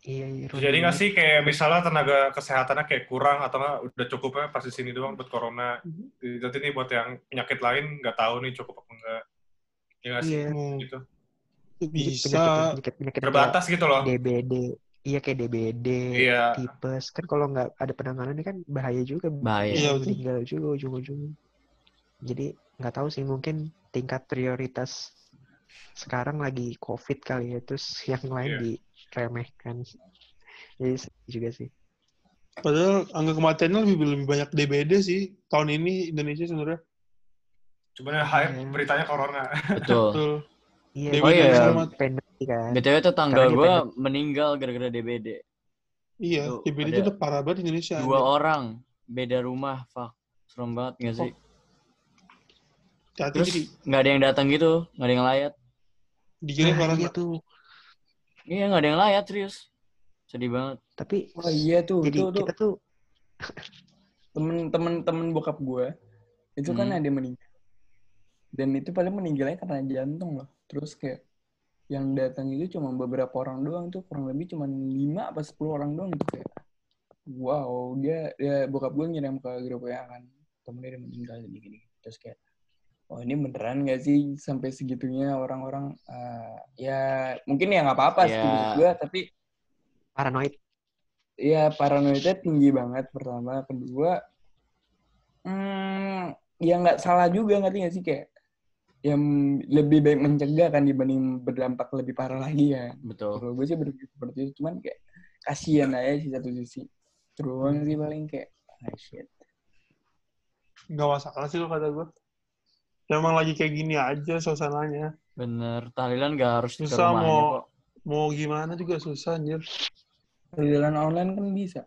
Speaker 5: Iya ironi
Speaker 3: Jadi nggak sih kayak misalnya tenaga kesehatannya kayak kurang atau nggak udah cukupnya pas di sini doang buat corona. Nanti nih buat yang penyakit lain nggak tahu nih cukup apa enggak. Ya nggak sih?
Speaker 5: iya
Speaker 2: Hmm,
Speaker 3: Gitu.
Speaker 5: Jadi
Speaker 2: Bisa.
Speaker 5: penyakit penyakit penyakit kayak
Speaker 3: Terbatas gitu loh.
Speaker 5: DBD iya kayak DBD
Speaker 3: Iya.
Speaker 5: tipes kan kalau nggak ada penanganannya kan bahaya juga
Speaker 1: Bahaya.
Speaker 2: Iya,
Speaker 5: meninggal juga ujung-ujungnya jadi nggak tahu sih mungkin tingkat prioritas sekarang lagi covid kali ya terus yang lain
Speaker 3: Iya.
Speaker 5: Diremehkan jadi sedih juga sih
Speaker 2: Padahal angka kematiannya lebih lebih banyak DBD sih tahun ini Indonesia sebenarnya.
Speaker 3: Cuman ya hype
Speaker 5: Iya.
Speaker 3: beritanya corona.
Speaker 1: Betul.
Speaker 2: Betul.
Speaker 5: Iya,
Speaker 2: DBD
Speaker 1: Oh, iya.
Speaker 5: pandemi kan.
Speaker 1: BTW tetangga
Speaker 5: Sekarang
Speaker 1: gue meninggal gara-gara DBD.
Speaker 2: Iya,
Speaker 1: Tuh,
Speaker 2: DBD itu udah parah banget Indonesia.
Speaker 1: Dua orang, beda rumah, fuck. Serem banget gak sih?
Speaker 2: Hati
Speaker 1: Terus
Speaker 2: jadi
Speaker 1: nggak ada yang datang gitu, nggak ada yang layat.
Speaker 2: dikira
Speaker 5: Nah,
Speaker 2: corona.
Speaker 5: iya tuh.
Speaker 1: Iya nggak ada yang layat serius. Sedih banget.
Speaker 5: Tapi
Speaker 4: Oh iya tuh,
Speaker 5: jadi
Speaker 4: tuh, tuh.
Speaker 5: kita tuh
Speaker 4: temen-temen temen bokap gue itu kan
Speaker 1: Hmm.
Speaker 4: ada yang meninggal dan itu paling meninggalnya karena jantung loh terus kayak yang datang itu cuma beberapa orang doang tuh kurang lebih cuma lima apa 10 orang doang gitu kayak wow dia dia bokap gue ngirim ke grup ya kan temennya dia meninggal gini gini terus kayak oh ini beneran gak sih sampai segitunya orang-orang eh, ya mungkin ya nggak apa-apa sih
Speaker 1: Ya.
Speaker 4: gue tapi
Speaker 5: paranoid.
Speaker 4: Iya, paranoidnya tinggi banget pertama. Kedua, hmm, ya nggak salah juga ngerti nggak sih kayak yang lebih baik mencegah kan dibanding berdampak lebih parah lagi ya.
Speaker 1: Betul.
Speaker 4: Kalau gue sih berpikir seperti itu, cuman kayak kasihan aja sih satu sisi. Terus sih paling kayak ah shit.
Speaker 2: Nggak masalah sih lo kata gue. Emang lagi kayak gini aja suasananya.
Speaker 1: Bener. Tahlilan nggak harus ke
Speaker 2: Susah
Speaker 1: rumahnya
Speaker 2: mau
Speaker 1: kok.
Speaker 2: mau gimana juga susah anjir.
Speaker 4: Jalan online kan bisa.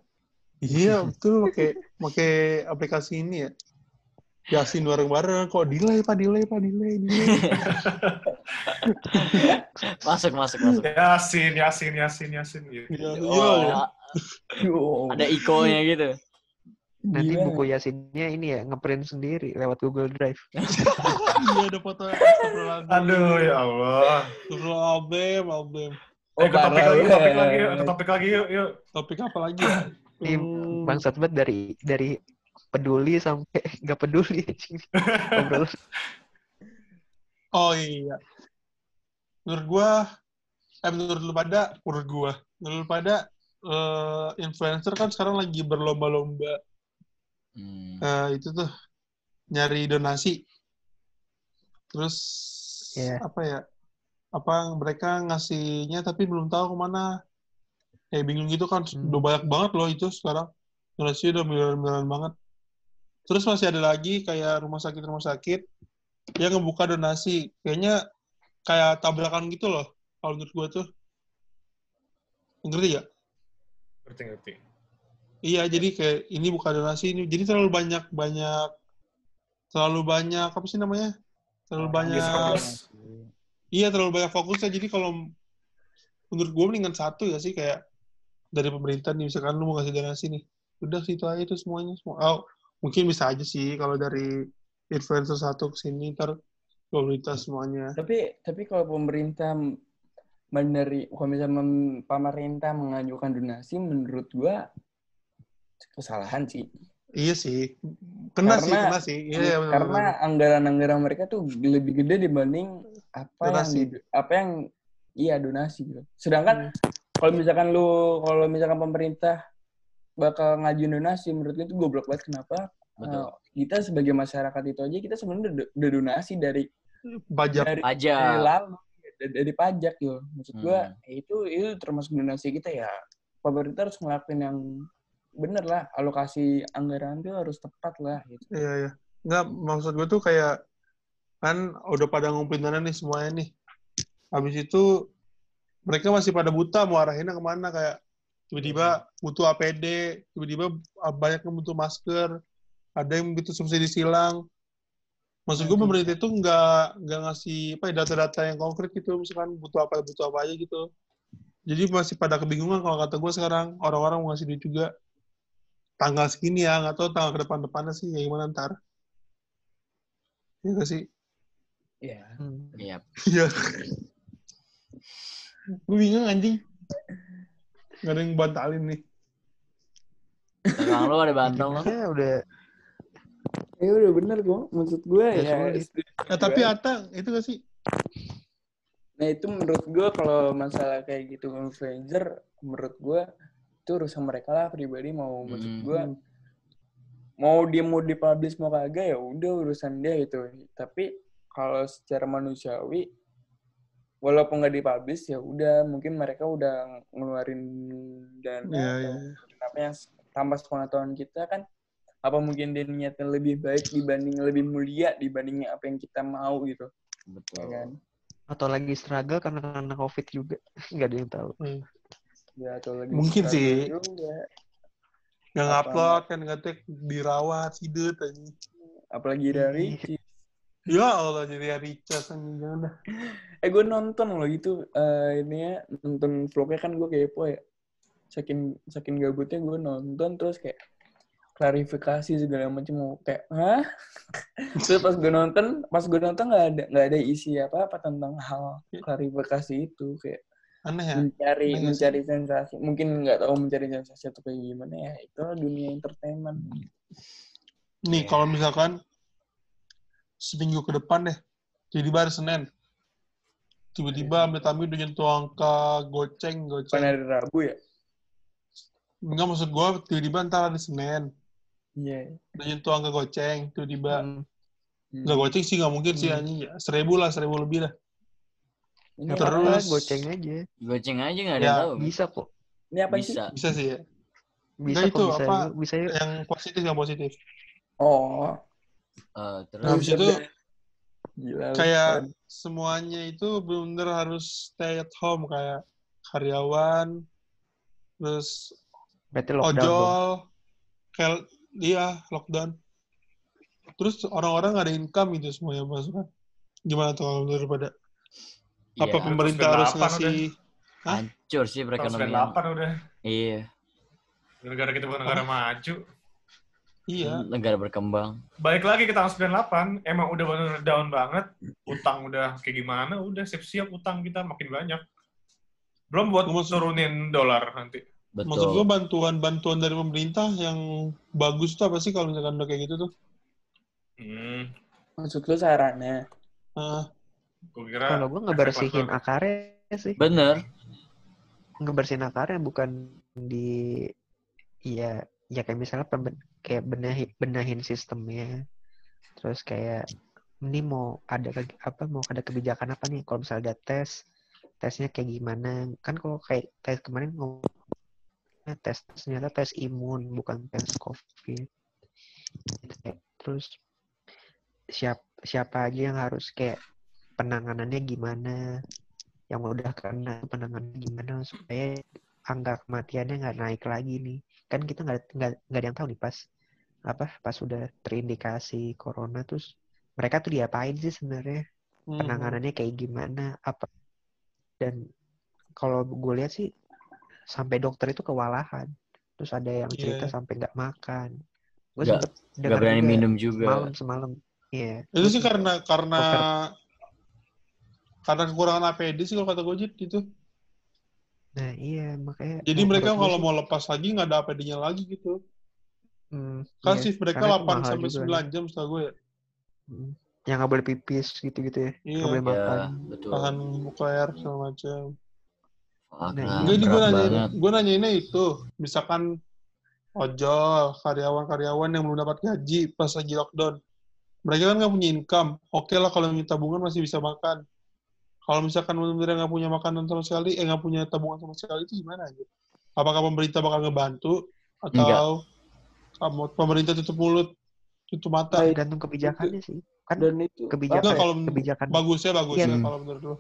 Speaker 2: Iya betul pakai pakai aplikasi ini ya. Yasin bareng-bareng kok delay pak delay pak delay delay.
Speaker 1: Masuk masuk masuk.
Speaker 3: Yasin, Yasin, Yasin, Yasin. Gitu.
Speaker 2: Iya, iya,
Speaker 1: Oh,
Speaker 2: iya.
Speaker 4: Yo,
Speaker 1: ada ikonya gitu.
Speaker 5: Nanti
Speaker 4: gila.
Speaker 5: buku Yasinnya ini ya ngeprint sendiri lewat Google Drive.
Speaker 2: Iya ada foto.
Speaker 3: Aduh, ya Allah.
Speaker 2: Astagfirullahaladzim, album.
Speaker 3: Eh, ke topik lagi, ke topik
Speaker 4: banget.
Speaker 3: lagi, yuk. ke topik lagi, yuk, yuk.
Speaker 2: Topik apa lagi ya?
Speaker 5: Ini
Speaker 2: Hmm,
Speaker 5: bangsat banget dari dari peduli sampai nggak peduli.
Speaker 2: Oh iya. Menurut gua, eh menurut lu pada, menurut gua, menurut lu pada, eh, influencer kan sekarang lagi berlomba-lomba
Speaker 1: Hmm.
Speaker 2: eh, itu tuh nyari donasi. Terus
Speaker 5: Iya.
Speaker 2: apa ya? Apa mereka ngasihnya tapi belum tahu ke mana? Kayak bingung gitu kan.
Speaker 5: Hmm.
Speaker 2: Udah banyak banget loh itu sekarang. Donasi udah miliaran-miliaran banget. Terus masih ada lagi kayak rumah sakit-rumah sakit yang ngebuka donasi. Kayaknya kayak tabrakan gitu loh. Kalau menurut gua tuh. Ngerti gak?
Speaker 3: Ngerti, ngerti.
Speaker 2: Iya, jadi kayak ini bukan donasi ini. Jadi terlalu banyak banyak terlalu banyak apa sih namanya? Terlalu banyak.
Speaker 3: Discourse.
Speaker 2: Iya, terlalu banyak fokusnya. Jadi kalau menurut gue mendingan satu ya sih kayak dari pemerintah nih misalkan lu mau kasih donasi nih. Udah situ aja itu semuanya semua. Oh, mungkin bisa aja sih kalau dari influencer satu ke sini ntar pemerintah semuanya.
Speaker 4: Tapi tapi kalau pemerintah meneri kalau misalnya pemerintah mengajukan donasi menurut gua kesalahan sih.
Speaker 2: Iya sih. Kena sih,
Speaker 4: Karena-
Speaker 2: kena sih. Iya, iya, benar,
Speaker 4: Karena anggaran-anggaran mereka tuh lebih gede dibanding apa yang
Speaker 2: Donasi.
Speaker 4: di- apa yang iya donasi gitu. Sedangkan
Speaker 2: Hmm.
Speaker 4: kalau misalkan lu kalau misalkan pemerintah bakal ngajuin donasi menurut gue itu goblok banget kenapa?
Speaker 1: Betul.
Speaker 4: Eh, kita sebagai masyarakat itu aja kita sebenarnya udah, donasi dari
Speaker 2: Pajak.
Speaker 4: dari
Speaker 1: Pajak.
Speaker 4: dari lalu dari, dari pajak gitu. Maksud gua
Speaker 1: Hmm.
Speaker 4: itu itu termasuk donasi kita ya. Pemerintah harus ngelakuin yang bener lah alokasi anggaran itu harus tepat lah gitu.
Speaker 2: Iya, iya. Enggak, maksud gue tuh kayak, kan udah pada ngumpulin dana nih semuanya nih. Habis itu, mereka masih pada buta mau arahinnya ke mana, kayak tiba-tiba butuh APD, tiba-tiba banyak yang butuh masker, ada yang butuh subsidi silang. Maksud gue
Speaker 4: Nah,
Speaker 2: pemerintah itu nggak nggak ngasih apa ya, data-data yang konkret gitu, misalkan butuh apa butuh apa aja gitu. Jadi masih pada kebingungan kalau kata gue sekarang orang-orang mau ngasih duit juga tanggal segini ya, nggak tahu tanggal ke depan-depannya sih, ya gimana ntar. Iya nggak sih?
Speaker 4: Iya.
Speaker 5: Hmm.
Speaker 1: Iya.
Speaker 2: Iya. Gue bingung anjing. Gak ada yang bantalin nih.
Speaker 1: Belakang lu ada banteng lo.
Speaker 5: Ya udah
Speaker 4: Ya udah bener kok. Maksud gue
Speaker 5: Ya,
Speaker 4: ya.
Speaker 5: sulit.
Speaker 2: Eh, tapi Ata, itu gak sih?
Speaker 4: Nah itu menurut gue kalau masalah kayak gitu influencer, menurut gue itu urusan mereka lah pribadi mau maksud
Speaker 1: Hmm.
Speaker 4: gue mau dia mau dipublish mau kagak ya udah urusan dia gitu. Tapi kalau secara manusiawi walaupun nggak dipublish ya udah mungkin mereka udah ngeluarin dana
Speaker 2: Iya,
Speaker 4: atau
Speaker 2: iya.
Speaker 4: ngeluarin apa yang tanpa pengetahuan kita kan apa mungkin dia niatnya lebih baik dibanding lebih mulia dibanding apa yang kita mau gitu ya
Speaker 1: Betul.
Speaker 4: kan
Speaker 5: Atau lagi struggle karena karena covid juga. Nggak ada yang tahu.
Speaker 2: Hmm.
Speaker 4: Ya atau lagi
Speaker 2: Mungkin sih.
Speaker 4: juga.
Speaker 2: Yang
Speaker 4: Apa?
Speaker 2: upload kan ngetek dirawat hidup aja.
Speaker 4: apalagi dari
Speaker 2: Ya Allah jadi Richard anjing jangan dah.
Speaker 4: eh gue nonton loh gitu eh, ini ya nonton vlognya kan gue kepo ya saking saking gabutnya gue nonton terus kayak klarifikasi segala macam mau kayak hah terus pas gue nonton pas gue nonton nggak ada nggak ada isi apa apa tentang hal klarifikasi itu kayak
Speaker 2: Aneh ya.
Speaker 4: mencari
Speaker 2: Iya nggak
Speaker 4: mencari sensasi mungkin nggak tahu mencari sensasi atau kayak gimana ya itu dunia entertainment
Speaker 2: Nih kalau misalkan seminggu ke depan deh, jadi baru Senin. Tiba-tiba Amit Amit udah nyentuh angka goceng, goceng.
Speaker 4: hari Rabu ya
Speaker 2: Enggak maksud gue, tiba-tiba ntar ada Senin.
Speaker 4: iya
Speaker 2: Udah nyentuh angka goceng, tiba-tiba.
Speaker 5: Hmm.
Speaker 4: Hmm.
Speaker 2: Nggak goceng sih, nggak mungkin sih.
Speaker 5: Hmm.
Speaker 2: anjing. Ya, seribu lah, seribu lebih lah.
Speaker 4: Ini apa,
Speaker 2: Terus-
Speaker 5: goceng aja.
Speaker 1: Goceng aja nggak ada
Speaker 2: Ya,
Speaker 1: tahu.
Speaker 5: Bisa kok.
Speaker 4: ini apa sih
Speaker 1: Bisa.
Speaker 2: Bisa sih ya.
Speaker 5: Bisa
Speaker 2: Nggak,
Speaker 5: kok,
Speaker 2: itu
Speaker 5: bisa
Speaker 2: apa?
Speaker 5: juga. Bisa yuk.
Speaker 2: Yang positif, yang positif.
Speaker 4: oh
Speaker 1: Eh, terus
Speaker 2: Nah, habis itu
Speaker 4: gila
Speaker 2: kayak semuanya itu benar harus stay at home. Kayak karyawan, terus
Speaker 5: Berarti lockdown dong.
Speaker 2: ojol, kayak iya lockdown. Terus orang-orang nggak ada income itu semuanya masukan. Gimana tuh kalau menurut pada? Apa
Speaker 1: iya,
Speaker 2: pemerintah harus ngasih? Hah?
Speaker 1: hancur sih perekonomian.
Speaker 3: 98 udah.
Speaker 1: Iya,
Speaker 3: Negara kita bukan negara maju.
Speaker 2: Iya.
Speaker 1: negara berkembang.
Speaker 3: Balik lagi ke tahun 98, emang udah bener down banget. Utang udah kayak gimana, udah siap-siap utang kita makin banyak. Belum buat
Speaker 2: Maksud-
Speaker 3: turunin dolar nanti.
Speaker 1: Betul.
Speaker 2: Maksud gue bantuan-bantuan dari pemerintah yang bagus tuh apa sih kalau misalkan udah kayak gitu tuh?
Speaker 3: Hmm,
Speaker 4: maksud lu sarannya
Speaker 2: Ah,
Speaker 3: kira
Speaker 5: Kalau gue ngebersihin akarnya sih.
Speaker 1: Bener.
Speaker 5: Ngebersihin akarnya bukan di iya ya kayak misalnya pemben- kayak benahi, benahin sistemnya. Terus kayak ini mau ada apa mau ada kebijakan apa nih kalau misalnya ada tes tesnya kayak gimana kan kalau kayak tes kemarin ngomong tes ternyata tes imun bukan tes covid terus siap siapa aja yang harus kayak penanganannya gimana? Yang udah kena penanganannya gimana? Supaya angka kematiannya nggak naik lagi nih. Kan kita nggak nggak nggak ada yang tahu nih pas apa pas sudah terindikasi corona terus mereka tuh diapain sih sebenarnya?
Speaker 2: Hmm.
Speaker 5: penanganannya kayak gimana? Apa? Dan kalau gue lihat sih sampai dokter itu kewalahan. Terus ada yang
Speaker 2: Iya.
Speaker 5: cerita sampai nggak makan. Gue
Speaker 1: Nggak-
Speaker 5: sempet
Speaker 1: Gak berani
Speaker 5: juga
Speaker 1: minum juga.
Speaker 5: semalam semalam iya.
Speaker 2: Itu sih karena karena
Speaker 5: Dokter.
Speaker 2: Karena kekurangan APD sih kalau kata gue Jit, gitu.
Speaker 5: nah iya makanya
Speaker 2: Jadi mereka kalau mau lepas lagi nggak ada APD-nya lagi gitu.
Speaker 5: hmm,
Speaker 2: Kan
Speaker 5: iya,
Speaker 2: shift mereka
Speaker 5: karena itu
Speaker 2: 8
Speaker 5: mahal
Speaker 2: sampai
Speaker 5: juga.
Speaker 2: 9 jam setahu gue ya.
Speaker 5: Hmm. yang nggak boleh pipis gitu-gitu ya
Speaker 2: Iya.
Speaker 5: nggak boleh
Speaker 1: Ya,
Speaker 5: makan
Speaker 1: betul.
Speaker 2: Tahan nuklear segala macam.
Speaker 5: Nah,
Speaker 1: keren,
Speaker 5: iya.
Speaker 2: Enggak ini gue nanya, gue nanyainnya itu, misalkan ojol, karyawan-karyawan yang belum dapat gaji pas lagi lockdown. Mereka kan nggak punya income. Oke lah kalau minta tabungan masih bisa makan. Kalau misalkan benar-benar nggak punya makanan sama sekali, eh nggak punya tabungan sama sekali itu gimana aja? Apakah pemerintah bakal ngebantu atau kamu pemerintah tutup mulut, tutup mata?
Speaker 5: tergantung kebijakannya sih kan
Speaker 4: dan itu
Speaker 5: kebijakan
Speaker 2: Enggak,
Speaker 5: ya,
Speaker 2: kalau
Speaker 5: kebijakan
Speaker 2: bagusnya bagus
Speaker 5: Iya.
Speaker 2: ya kalau menurut lo.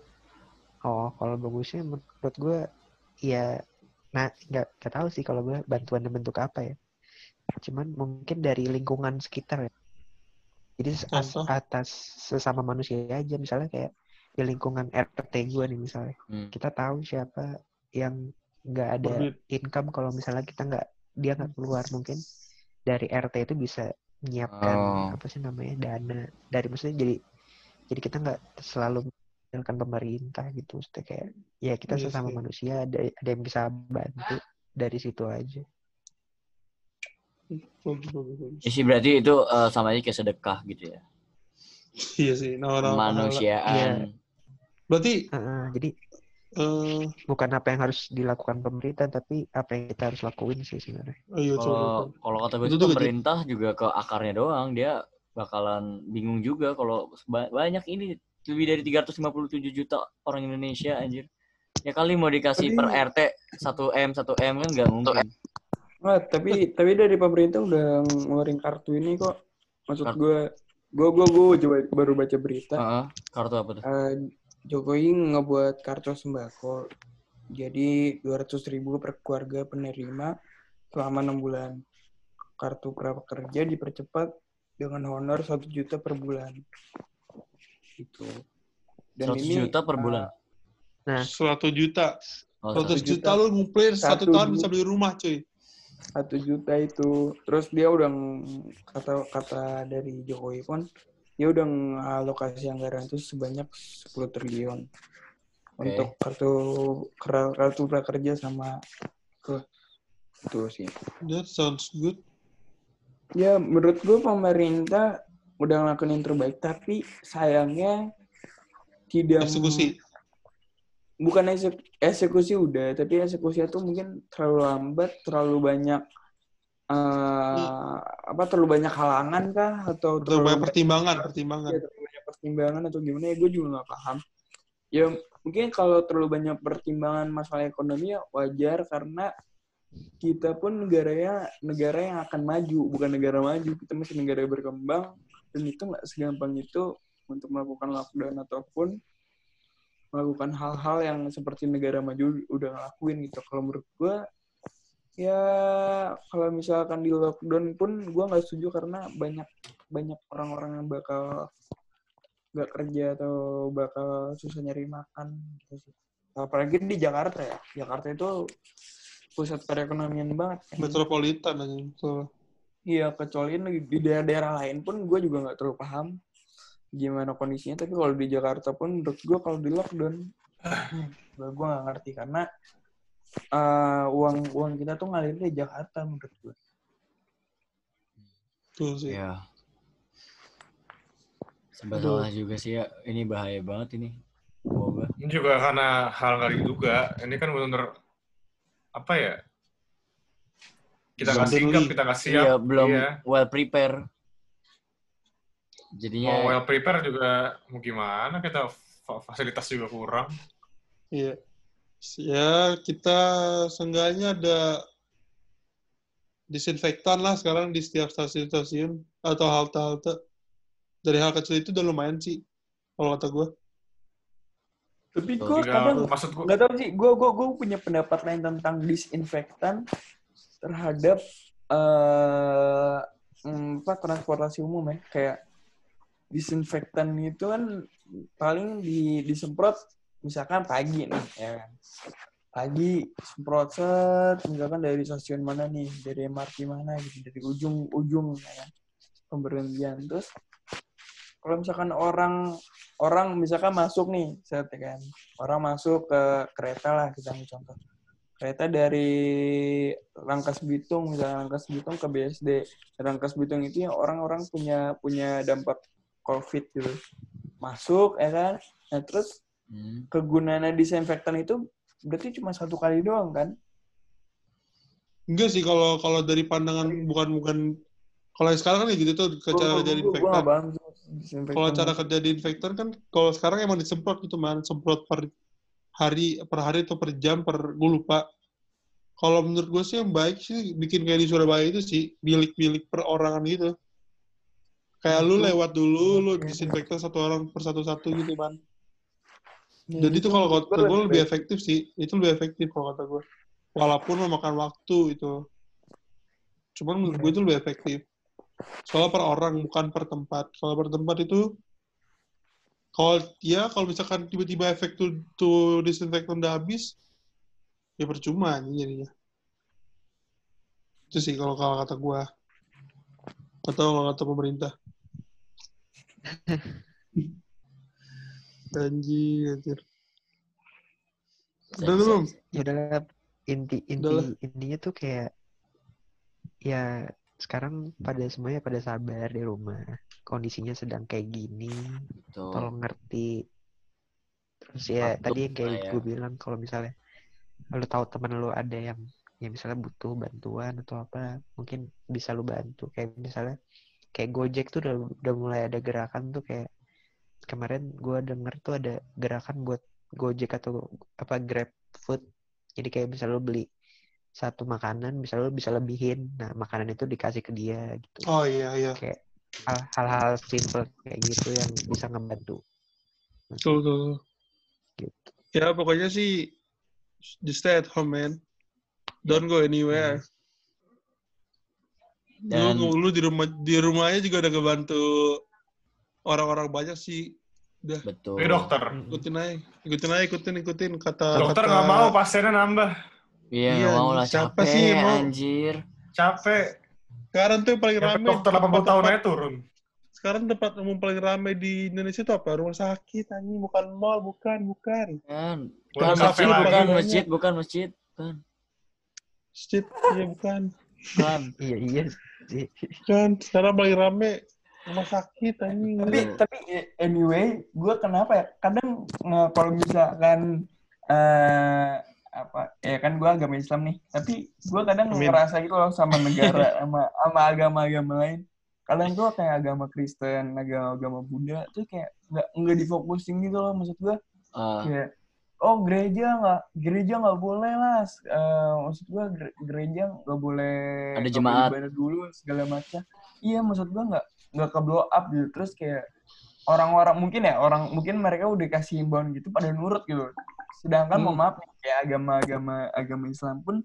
Speaker 5: Oh, kalau bagusnya menurut gue ya nah nggak nggak tahu sih kalau gue bantuan bentuk apa ya. Cuman mungkin dari lingkungan sekitar ya. Jadi atas sesama manusia aja misalnya kayak di lingkungan RT gue nih misalnya.
Speaker 1: Hmm.
Speaker 5: Kita tahu siapa yang nggak ada
Speaker 2: Berduit.
Speaker 5: income kalau misalnya kita nggak dia nggak keluar mungkin dari RT itu bisa menyiapkan
Speaker 1: Oh.
Speaker 5: apa sih namanya dana dari maksudnya jadi jadi kita nggak selalu mengandalkan pemerintah gitu maksudnya kayak ya kita
Speaker 2: Iya
Speaker 5: sesama
Speaker 2: sih.
Speaker 5: manusia ada ada yang bisa bantu dari situ aja.
Speaker 1: Ya sih berarti itu eh, sama aja kayak sedekah gitu ya.
Speaker 2: Iya sih, nah orang
Speaker 1: Kemanusiaan.
Speaker 2: Berarti
Speaker 5: Heeh, jadi
Speaker 2: eh
Speaker 5: bukan apa yang harus dilakukan pemerintah tapi apa yang kita harus lakuin sih sebenarnya
Speaker 2: oh iya.
Speaker 1: Kalau kalau kata gue
Speaker 2: Itu
Speaker 1: itu
Speaker 2: tuh
Speaker 1: pemerintah juga ke akarnya doang dia bakalan bingung juga kalau banyak ini lebih dari 357 juta orang Indonesia anjir. Ya kali mau dikasih
Speaker 2: Tapi-
Speaker 1: per RT 1 M 1 M kan nggak mungkin.
Speaker 4: Nggak, tapi tapi dari pemerintah udah ngeluarin kartu ini kok. Maksud
Speaker 1: Kartu.
Speaker 4: gue, gue gue gue coba baru baca berita.
Speaker 1: Heeh. kartu apa tuh?
Speaker 4: Eh, Jokowi ngebuat kartu sembako. Jadi 200 ribu per keluarga penerima selama enam bulan. Kartu prakerja dipercepat dengan honor 1 juta per bulan. Itu.
Speaker 1: 100 juta per bulan.
Speaker 2: Satu juta.
Speaker 1: Oh,
Speaker 2: Satu
Speaker 4: 100
Speaker 2: juta
Speaker 4: juta.
Speaker 2: lu ngumpulin satu
Speaker 4: Satu
Speaker 2: tahun
Speaker 4: du-
Speaker 2: bisa beli rumah, cuy.
Speaker 4: satu juta itu terus dia udah kata kata dari Jokowi pun dia udah alokasi anggaran itu sebanyak 10 triliun untuk kartu kartu prakerja sama ke itu sih
Speaker 2: That sounds good.
Speaker 4: ya menurut gue pemerintah udah ngelakuin yang terbaik tapi sayangnya tidak
Speaker 2: Eksekusi.
Speaker 4: bukan eksek- eksekusi udah tapi eksekusi itu mungkin terlalu lambat terlalu banyak eh apa terlalu banyak halangan kah? Atau
Speaker 2: Terlalu
Speaker 4: terlalu
Speaker 2: banyak pertimbangan, pertimbangan.
Speaker 4: ya, terlalu banyak pertimbangan atau gimana ya gue juga nggak paham. Ya mungkin kalau terlalu banyak pertimbangan masalah ekonomi ya wajar karena kita pun negaranya negara yang akan maju bukan negara maju kita masih negara berkembang dan itu nggak segampang itu untuk melakukan lockdown ataupun melakukan hal-hal yang seperti negara maju udah ngelakuin gitu. Kalau menurut gue ya kalau misalkan di lockdown pun gue nggak setuju karena banyak banyak orang-orang yang bakal nggak kerja atau bakal susah nyari makan gitu sih. apalagi di Jakarta ya Jakarta itu pusat perekonomian banget kan.
Speaker 2: Metropolitan aja. Betul.
Speaker 4: Iya, kecuali di daerah-daerah lain pun gue juga nggak terlalu paham gimana kondisinya. Tapi kalau di Jakarta pun menurut gue kalau di lockdown, gue gue nggak ngerti karena eh, uang uang kita tuh ngalir di Jakarta menurut gue.
Speaker 2: Betul sih.
Speaker 1: Ya. Salah juga sih ya. Ini bahaya banget ini. Semoga.
Speaker 3: Ini juga karena hal nggak diduga. Ini kan benar apa ya? Kita nggak
Speaker 2: Suddenly.
Speaker 3: sigap, kita nggak siap.
Speaker 1: Iya, belum
Speaker 3: Iya.
Speaker 1: well prepare.
Speaker 3: Mau
Speaker 1: Jadinya
Speaker 3: well prepare juga mau gimana? Kita fa- fasilitas juga kurang.
Speaker 2: Iya. Ya, kita seenggaknya ada disinfektan lah sekarang di setiap stasiun-stasiun atau halte-halte. Dari hal kecil itu udah lumayan sih, kalau kata gue.
Speaker 4: Tapi gue kadang
Speaker 3: maksud gua,
Speaker 4: nggak tahu sih, gue gue gue punya pendapat lain tentang disinfektan terhadap apa transportasi umum ya kayak disinfektan itu kan paling di disemprot misalkan pagi nih ya kan. Pagi semprot set misalkan dari stasiun mana nih dari MRT mana gitu dari ujung ujung ya kan pemberhentian. Terus kalau misalkan orang orang misalkan masuk nih set ya kan. Orang masuk ke kereta lah kita ambil contoh. Kereta dari Rangkas Bitung misalnya Rangkas Bitung ke BSD Rangkas Bitung itu yang orang-orang punya punya dampak COVID gitu. Masuk ya kan. Nah terus
Speaker 1: hmm,
Speaker 4: kegunaan disinfektan itu berarti cuma satu kali doang kan
Speaker 2: Enggak sih kalau kalau dari pandangan bukan bukan kalau yang sekarang kan kayak gitu tuh ke cara kerja disinfektan. Kalau cara kerja disinfektan kan kalau sekarang emang disemprot gitu man, semprot per hari per hari atau per jam per gue lupa. Kalau menurut gue sih yang baik sih bikin kayak di Surabaya itu sih bilik-bilik perorangan gitu. Kayak lu
Speaker 4: Itu.
Speaker 2: lewat dulu, lu
Speaker 4: Oke.
Speaker 2: disinfektan satu orang per satu-satu gitu man.
Speaker 4: Ya,
Speaker 2: Jadi itu kalau kata gue lebih efektif sih. Itu lebih efektif kalau kata gue. Walaupun memakan waktu itu. Cuman menurut gue itu lebih efektif. Soalnya per orang bukan per tempat. Kalau per tempat itu kalau ya kalau misalkan tiba-tiba efek tuh, tuh disinfektan udah habis ya percuma jadinya. Itu sih kalau kalau kata gue. Atau kalau kata pemerintah. Anjir, anjir. Udah belum?
Speaker 5: ya udah inti inti
Speaker 2: Udah
Speaker 5: intinya tuh kayak ya sekarang pada semuanya pada sabar di rumah kondisinya sedang kayak gini
Speaker 1: betul.
Speaker 5: tolong ngerti terus ya tadi yang kayak
Speaker 1: ya.
Speaker 5: gue bilang kalau misalnya lu tahu temen lu ada yang yang misalnya butuh bantuan atau apa mungkin bisa lu bantu kayak misalnya kayak Gojek tuh udah udah mulai ada gerakan tuh kayak kemarin gue denger tuh ada gerakan buat Gojek atau apa Grab Food jadi kayak bisa lu beli satu makanan bisa lu bisa lebihin nah makanan itu dikasih ke dia gitu
Speaker 2: Oh iya iya.
Speaker 5: kayak hal- hal-hal simple kayak gitu yang bisa ngebantu
Speaker 2: Betul betul.
Speaker 5: gitu
Speaker 2: Ya pokoknya sih just stay at home man. Don't go anywhere.
Speaker 1: Dan
Speaker 2: Lu, lu di rumah di rumahnya juga udah ngebantu orang-orang banyak sih.
Speaker 1: betul.
Speaker 3: Ini dokter.
Speaker 2: Ikutin aja, ikutin aja, ikutin, ikutin kata
Speaker 3: Dokter
Speaker 2: kata-
Speaker 3: nggak mau pasiennya nambah.
Speaker 1: Iya,
Speaker 2: Iya,
Speaker 1: nggak mau lah
Speaker 2: siapa
Speaker 1: capek
Speaker 2: sih mau?
Speaker 1: anjir.
Speaker 3: Capek.
Speaker 2: Sekarang tuh yang paling
Speaker 3: Sampai
Speaker 2: rame.
Speaker 3: dokter 80
Speaker 2: tempat-
Speaker 3: tahun aja turun.
Speaker 2: Sekarang tempat umum paling rame di Indonesia itu apa? Rumah sakit, anjing bukan mall, bukan, bukan.
Speaker 1: Kan,
Speaker 3: Bukan
Speaker 1: bukan masjid,
Speaker 3: lagi.
Speaker 1: bukan masjid, bukan masjid, kan,
Speaker 2: Shit, iya bukan.
Speaker 1: kan.
Speaker 5: iya iya
Speaker 2: Kan sekarang paling rame rumah sakit anjing.
Speaker 4: tapi tapi anyway gue kenapa ya kadang nge- kalau misalkan eh apa ya kan gue agama Islam nih tapi gue kadang
Speaker 2: Amin.
Speaker 4: ngerasa gitu loh sama negara sama sama agama-agama lain kadang gue kayak agama Kristen agama-agama Buddha tuh kayak nggak nggak difokusin gitu loh maksud gue
Speaker 1: Ah,
Speaker 4: kayak oh gereja nggak gereja nggak boleh lah Eh, maksud gue gere- gereja nggak boleh
Speaker 1: Ada jemaat.
Speaker 4: boleh dulu segala macam iya maksud gue nggak nggak ke blow up gitu terus kayak orang-orang mungkin ya orang mungkin mereka udah kasih himbauan gitu pada nurut gitu sedangkan
Speaker 1: Hmm.
Speaker 4: mau maaf nih, kayak agama-agama agama Islam pun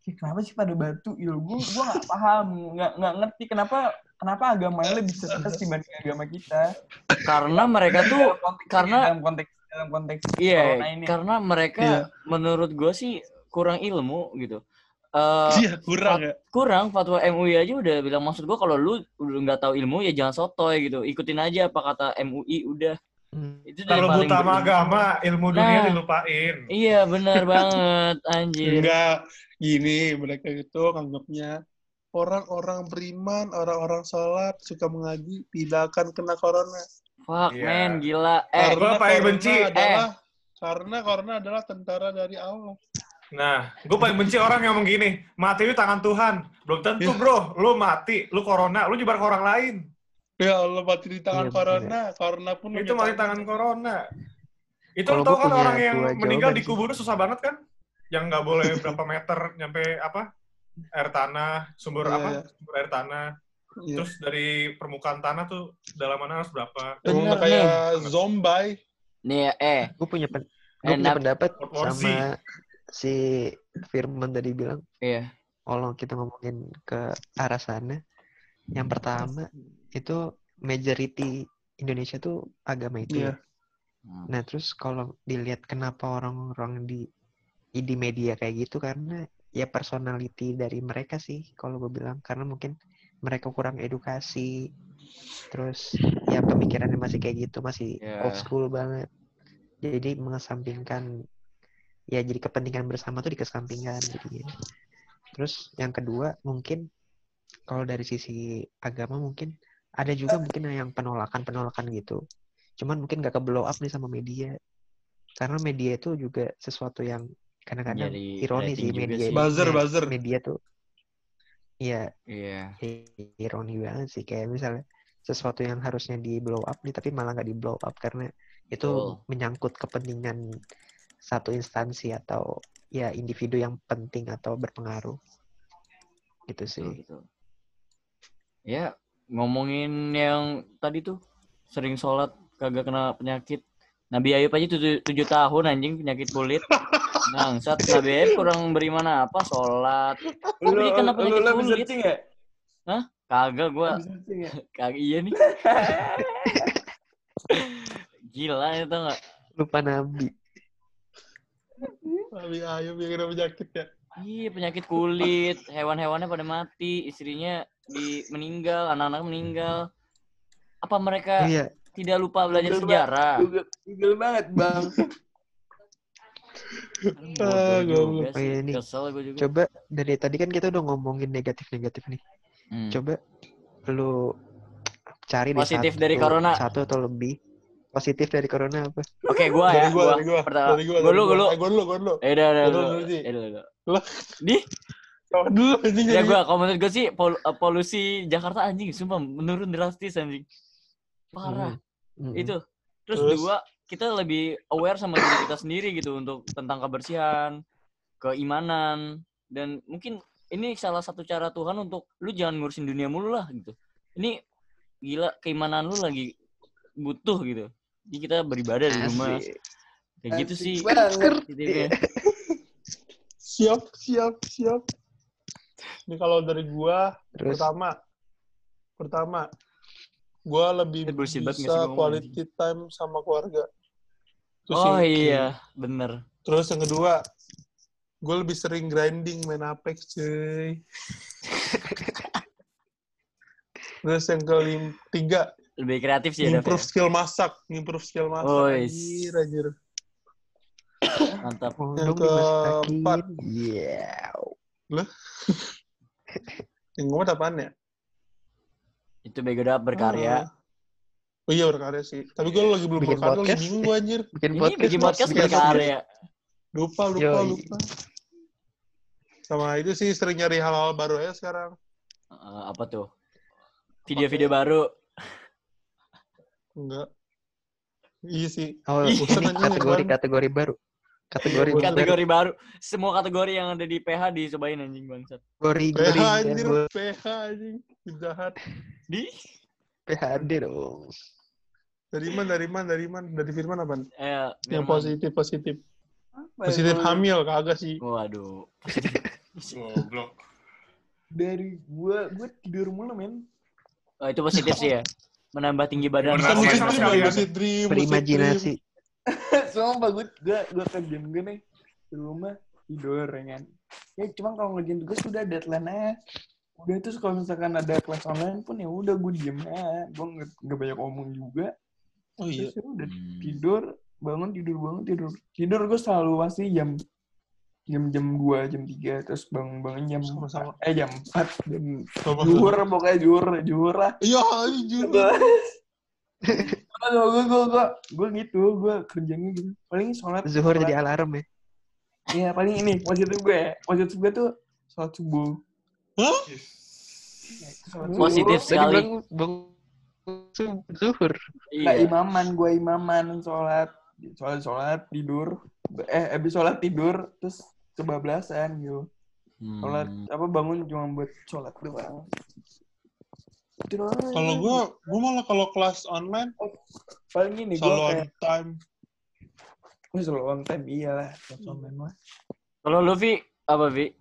Speaker 4: kayak kenapa sih pada batu gitu gue gue nggak paham nggak nggak ngerti kenapa kenapa agamanya lebih sukses dibanding agama kita
Speaker 1: karena mereka tuh,
Speaker 4: Dalam konteks-
Speaker 1: karena-
Speaker 4: dalam konteks dalam konteks
Speaker 1: iya,
Speaker 4: ini.
Speaker 1: karena mereka
Speaker 2: Iya.
Speaker 1: menurut gue sih kurang ilmu gitu. Eh,
Speaker 2: Iya, kurang ya.
Speaker 1: kurang fatwa MUI aja udah bilang maksud gua kalau lu udah nggak tahu ilmu ya jangan sotoy gitu ikutin aja apa kata MUI udah
Speaker 5: Hmm.
Speaker 1: itu
Speaker 3: Kalau buta sama agama, ilmu dunia
Speaker 1: Nah.
Speaker 3: dilupain.
Speaker 1: iya benar banget anjir
Speaker 2: Enggak, gini mereka itu anggapnya orang-orang beriman, orang-orang sholat, suka mengaji, tidak akan kena corona.
Speaker 1: fuck
Speaker 3: Iya.
Speaker 1: man gila eh
Speaker 3: Gua paling
Speaker 2: corona
Speaker 3: benci.
Speaker 2: adalah karena corona adalah tentara dari Allah.
Speaker 3: Nah, gue paling benci orang yang ngomong gini, mati itu tangan Tuhan. Belum tentu,
Speaker 2: Iya.
Speaker 3: bro. Lu mati, lu corona, lu nyebar ke orang lain.
Speaker 2: Ya Allah mati di tangan
Speaker 5: Iya,
Speaker 2: corona, corona pun
Speaker 3: Itu mati tangan corona. Itu
Speaker 5: Kalau
Speaker 3: tau kan orang yang meninggal
Speaker 5: sih.
Speaker 3: dikubur susah banget kan? Yang nggak boleh berapa meter nyampe apa? Air tanah, sumber
Speaker 2: Iya,
Speaker 3: apa?
Speaker 2: iya.
Speaker 3: Sumber air tanah.
Speaker 2: Iya.
Speaker 3: Terus dari permukaan tanah tuh dalamannya harus berapa?
Speaker 1: Bener
Speaker 2: kayak zombie.
Speaker 1: nih eh
Speaker 5: gue punya pen gue punya pendapat sama si Firman tadi bilang
Speaker 1: iya
Speaker 5: kalau kita ngomongin ke arah sana yang pertama itu majority Indonesia tuh agama itu
Speaker 2: Iya.
Speaker 5: ya. Nah terus kalau dilihat kenapa orang-orang di di media kayak gitu karena ya personality dari mereka sih kalau gue bilang karena mungkin mereka kurang edukasi terus ya pemikirannya masih kayak gitu masih
Speaker 1: Ya.
Speaker 5: old school banget jadi mengesampingkan ya jadi kepentingan bersama tuh dikesampingkan jadi terus yang kedua mungkin kalau dari sisi agama mungkin ada juga mungkin yang penolakan penolakan gitu cuman mungkin gak ke blow up nih sama media karena media itu juga sesuatu yang kadang-kadang
Speaker 1: Jadi
Speaker 5: ironi sih media
Speaker 1: sih.
Speaker 2: Buzzer,
Speaker 5: me-
Speaker 2: buzzer.
Speaker 5: media tuh iya
Speaker 1: iya
Speaker 5: i- ironi banget sih kayak misalnya sesuatu yang harusnya di blow up nih tapi malah nggak di blow up karena itu
Speaker 1: Betul.
Speaker 5: menyangkut kepentingan satu instansi atau ya individu yang penting atau berpengaruh gitu
Speaker 1: betul,
Speaker 5: sih
Speaker 1: betul. ya ngomongin yang tadi tuh sering sholat kagak kena penyakit Nabi Ayub aja tujuh, tujuh tahun anjing penyakit kulit Bangsat, Nabi Ayub kurang beriman apa? Sholat.
Speaker 4: Lu,
Speaker 1: kena penyakit
Speaker 4: lu, lu
Speaker 1: kulit.
Speaker 4: ya?
Speaker 1: Kagak gua,
Speaker 4: ya?
Speaker 1: kagak iya nih. Gila itu enggak?
Speaker 5: lupa nabi
Speaker 2: Tapi ayo yang kena penyakit ya.
Speaker 1: Iya, penyakit kulit, hewan-hewannya pada mati, istrinya di meninggal, anak-anak meninggal. Apa mereka
Speaker 5: oh iya
Speaker 1: tidak lupa belajar
Speaker 4: Google,
Speaker 1: sejarah?
Speaker 4: Google, Google banget, Bang.
Speaker 2: Ah,
Speaker 1: juga
Speaker 2: goblok.
Speaker 5: Oh iya, nih.
Speaker 1: Kesel gue juga.
Speaker 5: coba dari tadi kan kita udah ngomongin negatif-negatif nih
Speaker 1: Hmm.
Speaker 5: coba lu cari deh
Speaker 1: Positif
Speaker 5: satu,
Speaker 1: dari corona.
Speaker 5: satu atau lebih positif dari corona apa
Speaker 1: Oke, gua ya,
Speaker 2: Dari gua,
Speaker 1: gua.
Speaker 2: dari gua,
Speaker 1: Pertama,
Speaker 2: dari gua.
Speaker 1: gua dulu, gua dulu.
Speaker 2: Eh, gua dulu, gua dulu.
Speaker 1: Eh, udah, udah,
Speaker 2: Gua dulu,
Speaker 1: udah.
Speaker 2: dulu.
Speaker 1: Eh, udah, udah.
Speaker 2: Lah.
Speaker 1: Di,
Speaker 2: dulu anjing.
Speaker 1: ya gua, kalau menurut gua sih pol- eh, polusi Jakarta anjing, sumpah menurun drastis anjing. Parah.
Speaker 5: Mm-mm.
Speaker 1: Itu. Terus,
Speaker 2: Terus?
Speaker 1: dua, kita lebih aware sama diri kita sendiri gitu untuk tentang kebersihan, keimanan, dan mungkin ini salah satu cara Tuhan untuk lu jangan ngurusin dunia mulu lah gitu ini gila keimanan lu lagi butuh gitu jadi kita beribadah di rumah
Speaker 5: Asik.
Speaker 1: kayak gitu
Speaker 4: Asik
Speaker 1: sih
Speaker 4: banget.
Speaker 1: titiknya.
Speaker 2: Siap, siap, siap. Ini kalau dari gua
Speaker 5: Terus
Speaker 2: pertama pertama gua lebih
Speaker 1: bullshit sih
Speaker 2: bisa
Speaker 1: ngomong
Speaker 2: quality time sama keluarga. Itu
Speaker 1: oh
Speaker 2: sih.
Speaker 1: iya bener
Speaker 2: Terus yang kedua, gue lebih sering grinding main Apex, cuy. Terus yang ketiga,
Speaker 1: lebih kreatif sih ya
Speaker 2: improve
Speaker 1: ya.
Speaker 2: skill masak, improve skill masak.
Speaker 1: Oh,
Speaker 2: anjir, anjir.
Speaker 1: mantap
Speaker 2: Yang keempat.
Speaker 5: Iya.
Speaker 2: Yang keempat apaan ya?
Speaker 1: itu bego Dav, berkarya
Speaker 2: Ah. Oh iya berkarya sih. Tapi gue lagi belum
Speaker 5: Bikin
Speaker 2: berkarya, lagi bingung gue anjir.
Speaker 5: Bikin
Speaker 1: ini
Speaker 5: podcast.
Speaker 1: bikin podcast berkarya
Speaker 2: Lupa, lupa,
Speaker 5: Yoi.
Speaker 2: lupa. Sama itu sih sering nyari hal-hal baru ya sekarang.
Speaker 1: Eh, apa tuh video-video baru
Speaker 2: Enggak. Iya sih.
Speaker 5: Oh, ini
Speaker 2: anjing
Speaker 5: kategori
Speaker 2: ngeban.
Speaker 5: kategori baru. Kategori
Speaker 2: Iya,
Speaker 5: baru.
Speaker 1: kategori baru semua kategori yang ada di PH dicobain anjing bangsat
Speaker 5: Kategori
Speaker 2: PH
Speaker 5: gori-
Speaker 2: PH anjing. Jahat.
Speaker 1: di
Speaker 5: PHD dong.
Speaker 2: Dari mana, dari mana, dari mana? Dari Firman apa?
Speaker 1: eh,
Speaker 2: Yang
Speaker 1: Firman.
Speaker 2: positif, positif.
Speaker 4: Apa
Speaker 2: Positif hamil, kagak sih.
Speaker 1: waduh
Speaker 3: Goblok.
Speaker 4: Dari gua, gua tidur mulu, men.
Speaker 1: oh, itu positif sih ya menambah tinggi badan
Speaker 3: Benar
Speaker 2: Kan
Speaker 3: sekali ya.
Speaker 2: lucid dream,
Speaker 5: Berimajinasi.
Speaker 4: Sumpah gue, gue, gue kerjaan gue nih di rumah tidur ya kan. Ya cuma kalau ngerjain tugas udah deadline aja. Udah terus kalau misalkan ada kelas online pun ya udah gue diem aja. Gue nggak nggak banyak ngomong juga.
Speaker 2: Oh iya.
Speaker 4: Terus ya udah
Speaker 1: Hmm.
Speaker 4: tidur, bangun tidur bangun tidur. Tidur gue selalu pasti jam jam jam dua jam tiga terus bangun bangun jam
Speaker 2: Sama-sama.
Speaker 4: eh jam empat jam
Speaker 2: Sama-
Speaker 4: juhur pokoknya juhur juhur lah
Speaker 2: Iya, anjir.
Speaker 4: gue gue gue gue gue gitu gue kerjanya gitu paling sholat
Speaker 5: Zuhur
Speaker 4: sholat-
Speaker 5: jadi alarm ya.
Speaker 4: Iya paling ini positif gue ya. Positif gue tuh sholat subuh.
Speaker 2: Hah?
Speaker 4: Ya,
Speaker 1: Positif sekali.
Speaker 5: bang, bang Zu- Zuhur.
Speaker 4: Nggak
Speaker 1: iya
Speaker 4: imaman, gue imaman sholat. Sholat sholat tidur. Eh habis sholat tidur terus kebablasan gitu.
Speaker 1: Hmm.
Speaker 4: Sholat apa bangun cuma buat sholat doang.
Speaker 2: Kalau gue, gue malah kalau kelas online
Speaker 4: paling ini gue kayak
Speaker 2: time.
Speaker 4: gue selalu on time iyalah kelas online mah.
Speaker 1: kalau lu Vi apa Vi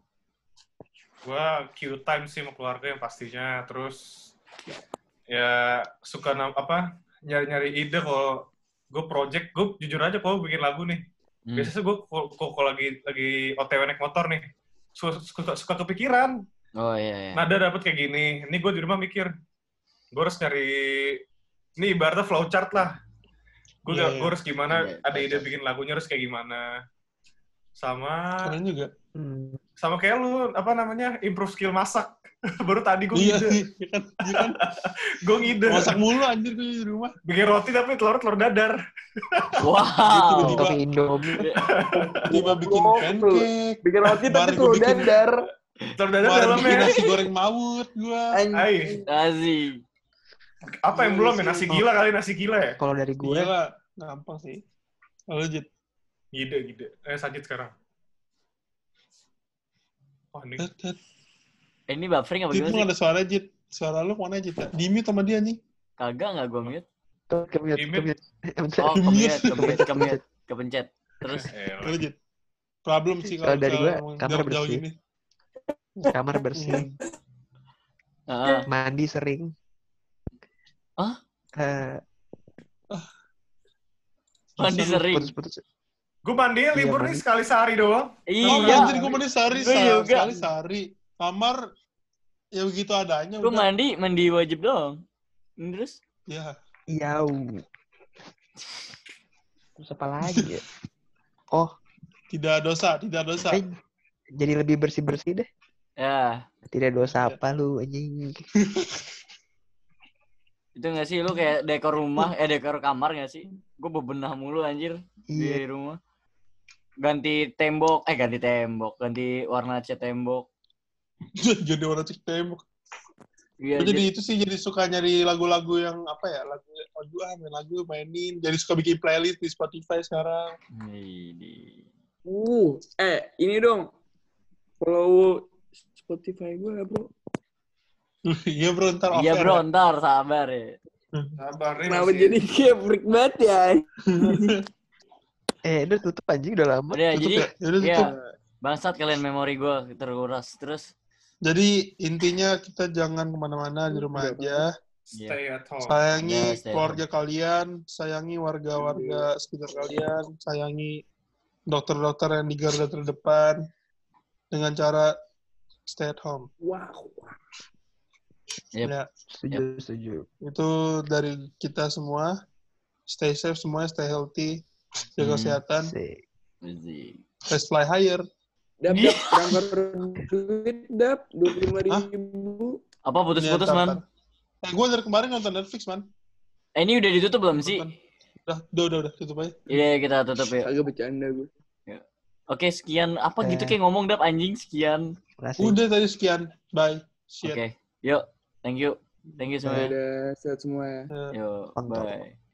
Speaker 3: Gua Q time sih sama keluarga yang pastinya. Terus ya suka apa nyari-nyari ide kalau gue project, gue jujur aja kalau bikin lagu nih.
Speaker 1: Hmm.
Speaker 3: Biasanya gue kalau lagi lagi OTW naik motor nih, suka, suka, suka kepikiran.
Speaker 1: oh iya iya
Speaker 3: Nada dapet kayak gini. Ini gue di rumah mikir, gue harus nyari, ini ibaratnya flowchart lah. Gue
Speaker 2: iya.
Speaker 3: harus gimana,
Speaker 1: Iya,
Speaker 3: ada ide bikin lagunya harus kayak gimana. Sama
Speaker 2: Keren juga.
Speaker 5: Hmm.
Speaker 3: sama kayak lu apa namanya improve skill masak. Baru tadi gue
Speaker 2: Iya
Speaker 3: ngide,
Speaker 2: iya kan, iya kan.
Speaker 3: gue ngide.
Speaker 2: Masak mulu anjir gue di rumah.
Speaker 3: Bikin roti tapi telur telur dadar.
Speaker 1: wow
Speaker 2: Tiba-tiba-
Speaker 5: Tapi Indomie.
Speaker 2: Tiba bikin pancake.
Speaker 4: Bikin roti tapi
Speaker 2: bikin-
Speaker 4: dadar.
Speaker 3: Telur dadar
Speaker 2: Baru
Speaker 3: dalamnya.
Speaker 2: bikin nasi goreng mawut gue.
Speaker 3: Ay,
Speaker 1: Asik
Speaker 3: apa yang belum ya? Nasi gila kali nasi gila ya?
Speaker 5: Kalau dari gue,
Speaker 2: gampang sih. Lanjut.
Speaker 3: Ngide, ngide. Eh, sajit sekarang. Oh, ini.
Speaker 1: Eh, ini buffering apa gimana sih
Speaker 2: ada suara Jit. Suara lu mana Jit? Di mute sama dia nih.
Speaker 1: kagak nggak gue mute.
Speaker 5: Eh, bentar.
Speaker 1: oh
Speaker 2: Mute.
Speaker 1: kemute kemute kemute kepencet terus
Speaker 3: Eh,
Speaker 2: Jit. Problem sih
Speaker 5: Kalau dari gua,
Speaker 2: ngomong
Speaker 5: kamar bersih.
Speaker 2: gini.
Speaker 5: Kamar bersih,
Speaker 1: Heeh.
Speaker 5: mandi sering.
Speaker 1: Hah?
Speaker 5: Eh,
Speaker 1: mandi
Speaker 2: Bisa lu
Speaker 1: sering
Speaker 5: putus-putus.
Speaker 3: Gue mandi
Speaker 5: Iya,
Speaker 3: libur nih
Speaker 5: mandi.
Speaker 3: sekali sehari doang.
Speaker 2: Oh,
Speaker 1: iya
Speaker 2: anjir gue mandi sehari,
Speaker 1: Gua
Speaker 2: sehari,
Speaker 1: juga.
Speaker 2: sekali sehari. Kamar ya begitu adanya
Speaker 1: gue mandi mandi wajib dong terus
Speaker 2: Ya.
Speaker 5: Yau. Terus apa lagi ya? Oh,
Speaker 2: Tidak dosa, tidak dosa.
Speaker 5: eh, jadi lebih bersih-bersih deh.
Speaker 1: ya
Speaker 5: Tidak dosa apa lu anjing.
Speaker 1: itu nggak sih lu kayak dekor rumah eh dekor kamar nggak sih gue bebenah mulu anjir di
Speaker 5: Iya.
Speaker 1: rumah ganti tembok eh ganti tembok ganti warna cat tembok
Speaker 2: jadi orang cek tembok.
Speaker 1: iya
Speaker 2: Gua jadi
Speaker 1: jadi
Speaker 2: itu sih jadi suka nyari lagu-lagu yang apa ya lagu lagu ah main lagu mainin jadi suka bikin playlist di Spotify sekarang
Speaker 1: Ini.
Speaker 4: Uh, eh ini dong. follow Spotify gue bro.
Speaker 2: Iya bro, ntar
Speaker 1: Iya bro,
Speaker 2: ya.
Speaker 1: ntar sabar ya.
Speaker 3: Sabar
Speaker 4: Kenapa jadi kayak freak banget ya?
Speaker 5: Eh, udah tutup anjing udah lama.
Speaker 1: Udah,
Speaker 2: Tutup
Speaker 1: jadi
Speaker 2: ya?
Speaker 1: Ya
Speaker 2: tutup.
Speaker 1: bangsat kalian memori gue terkuras. Terus
Speaker 2: Jadi intinya kita jangan ke mana-mana di rumah aja.
Speaker 3: Stay at home.
Speaker 2: Sayangi
Speaker 1: Ya, stay
Speaker 2: keluarga kalian, sayangi warga-warga sekitar kalian, sayangi dokter-dokter yang di garda terdepan dengan cara stay at home.
Speaker 4: Wow.
Speaker 1: Yep.
Speaker 2: Ya,
Speaker 5: Setuju, setuju.
Speaker 2: itu dari kita semua. Stay safe semuanya, stay healthy, jaga
Speaker 1: Hmm.
Speaker 2: kesehatan, let's fly higher.
Speaker 4: Dap, dap, transfer duit, dap, dua puluh lima
Speaker 2: Hah?
Speaker 4: ribu.
Speaker 1: Apa putus-putus man?
Speaker 2: Eh, gue dari kemarin nonton Netflix, man.
Speaker 1: Eh, ini udah ditutup belum sih?
Speaker 2: Udah, udah, udah, udah, tutup aja.
Speaker 1: Iya kita tutup ya.
Speaker 4: Agak bercanda gue.
Speaker 1: Oke sekian apa gitu
Speaker 5: Eh.
Speaker 1: kayak ngomong dap anjing sekian.
Speaker 5: Makasih.
Speaker 2: Udah tadi sekian. Bye.
Speaker 1: Oke
Speaker 2: Shit.
Speaker 1: yuk thank you thank you semuanya.
Speaker 4: Dadah, sehat semua ya.
Speaker 2: Eh,
Speaker 1: Yo
Speaker 5: Mantap.
Speaker 1: bye.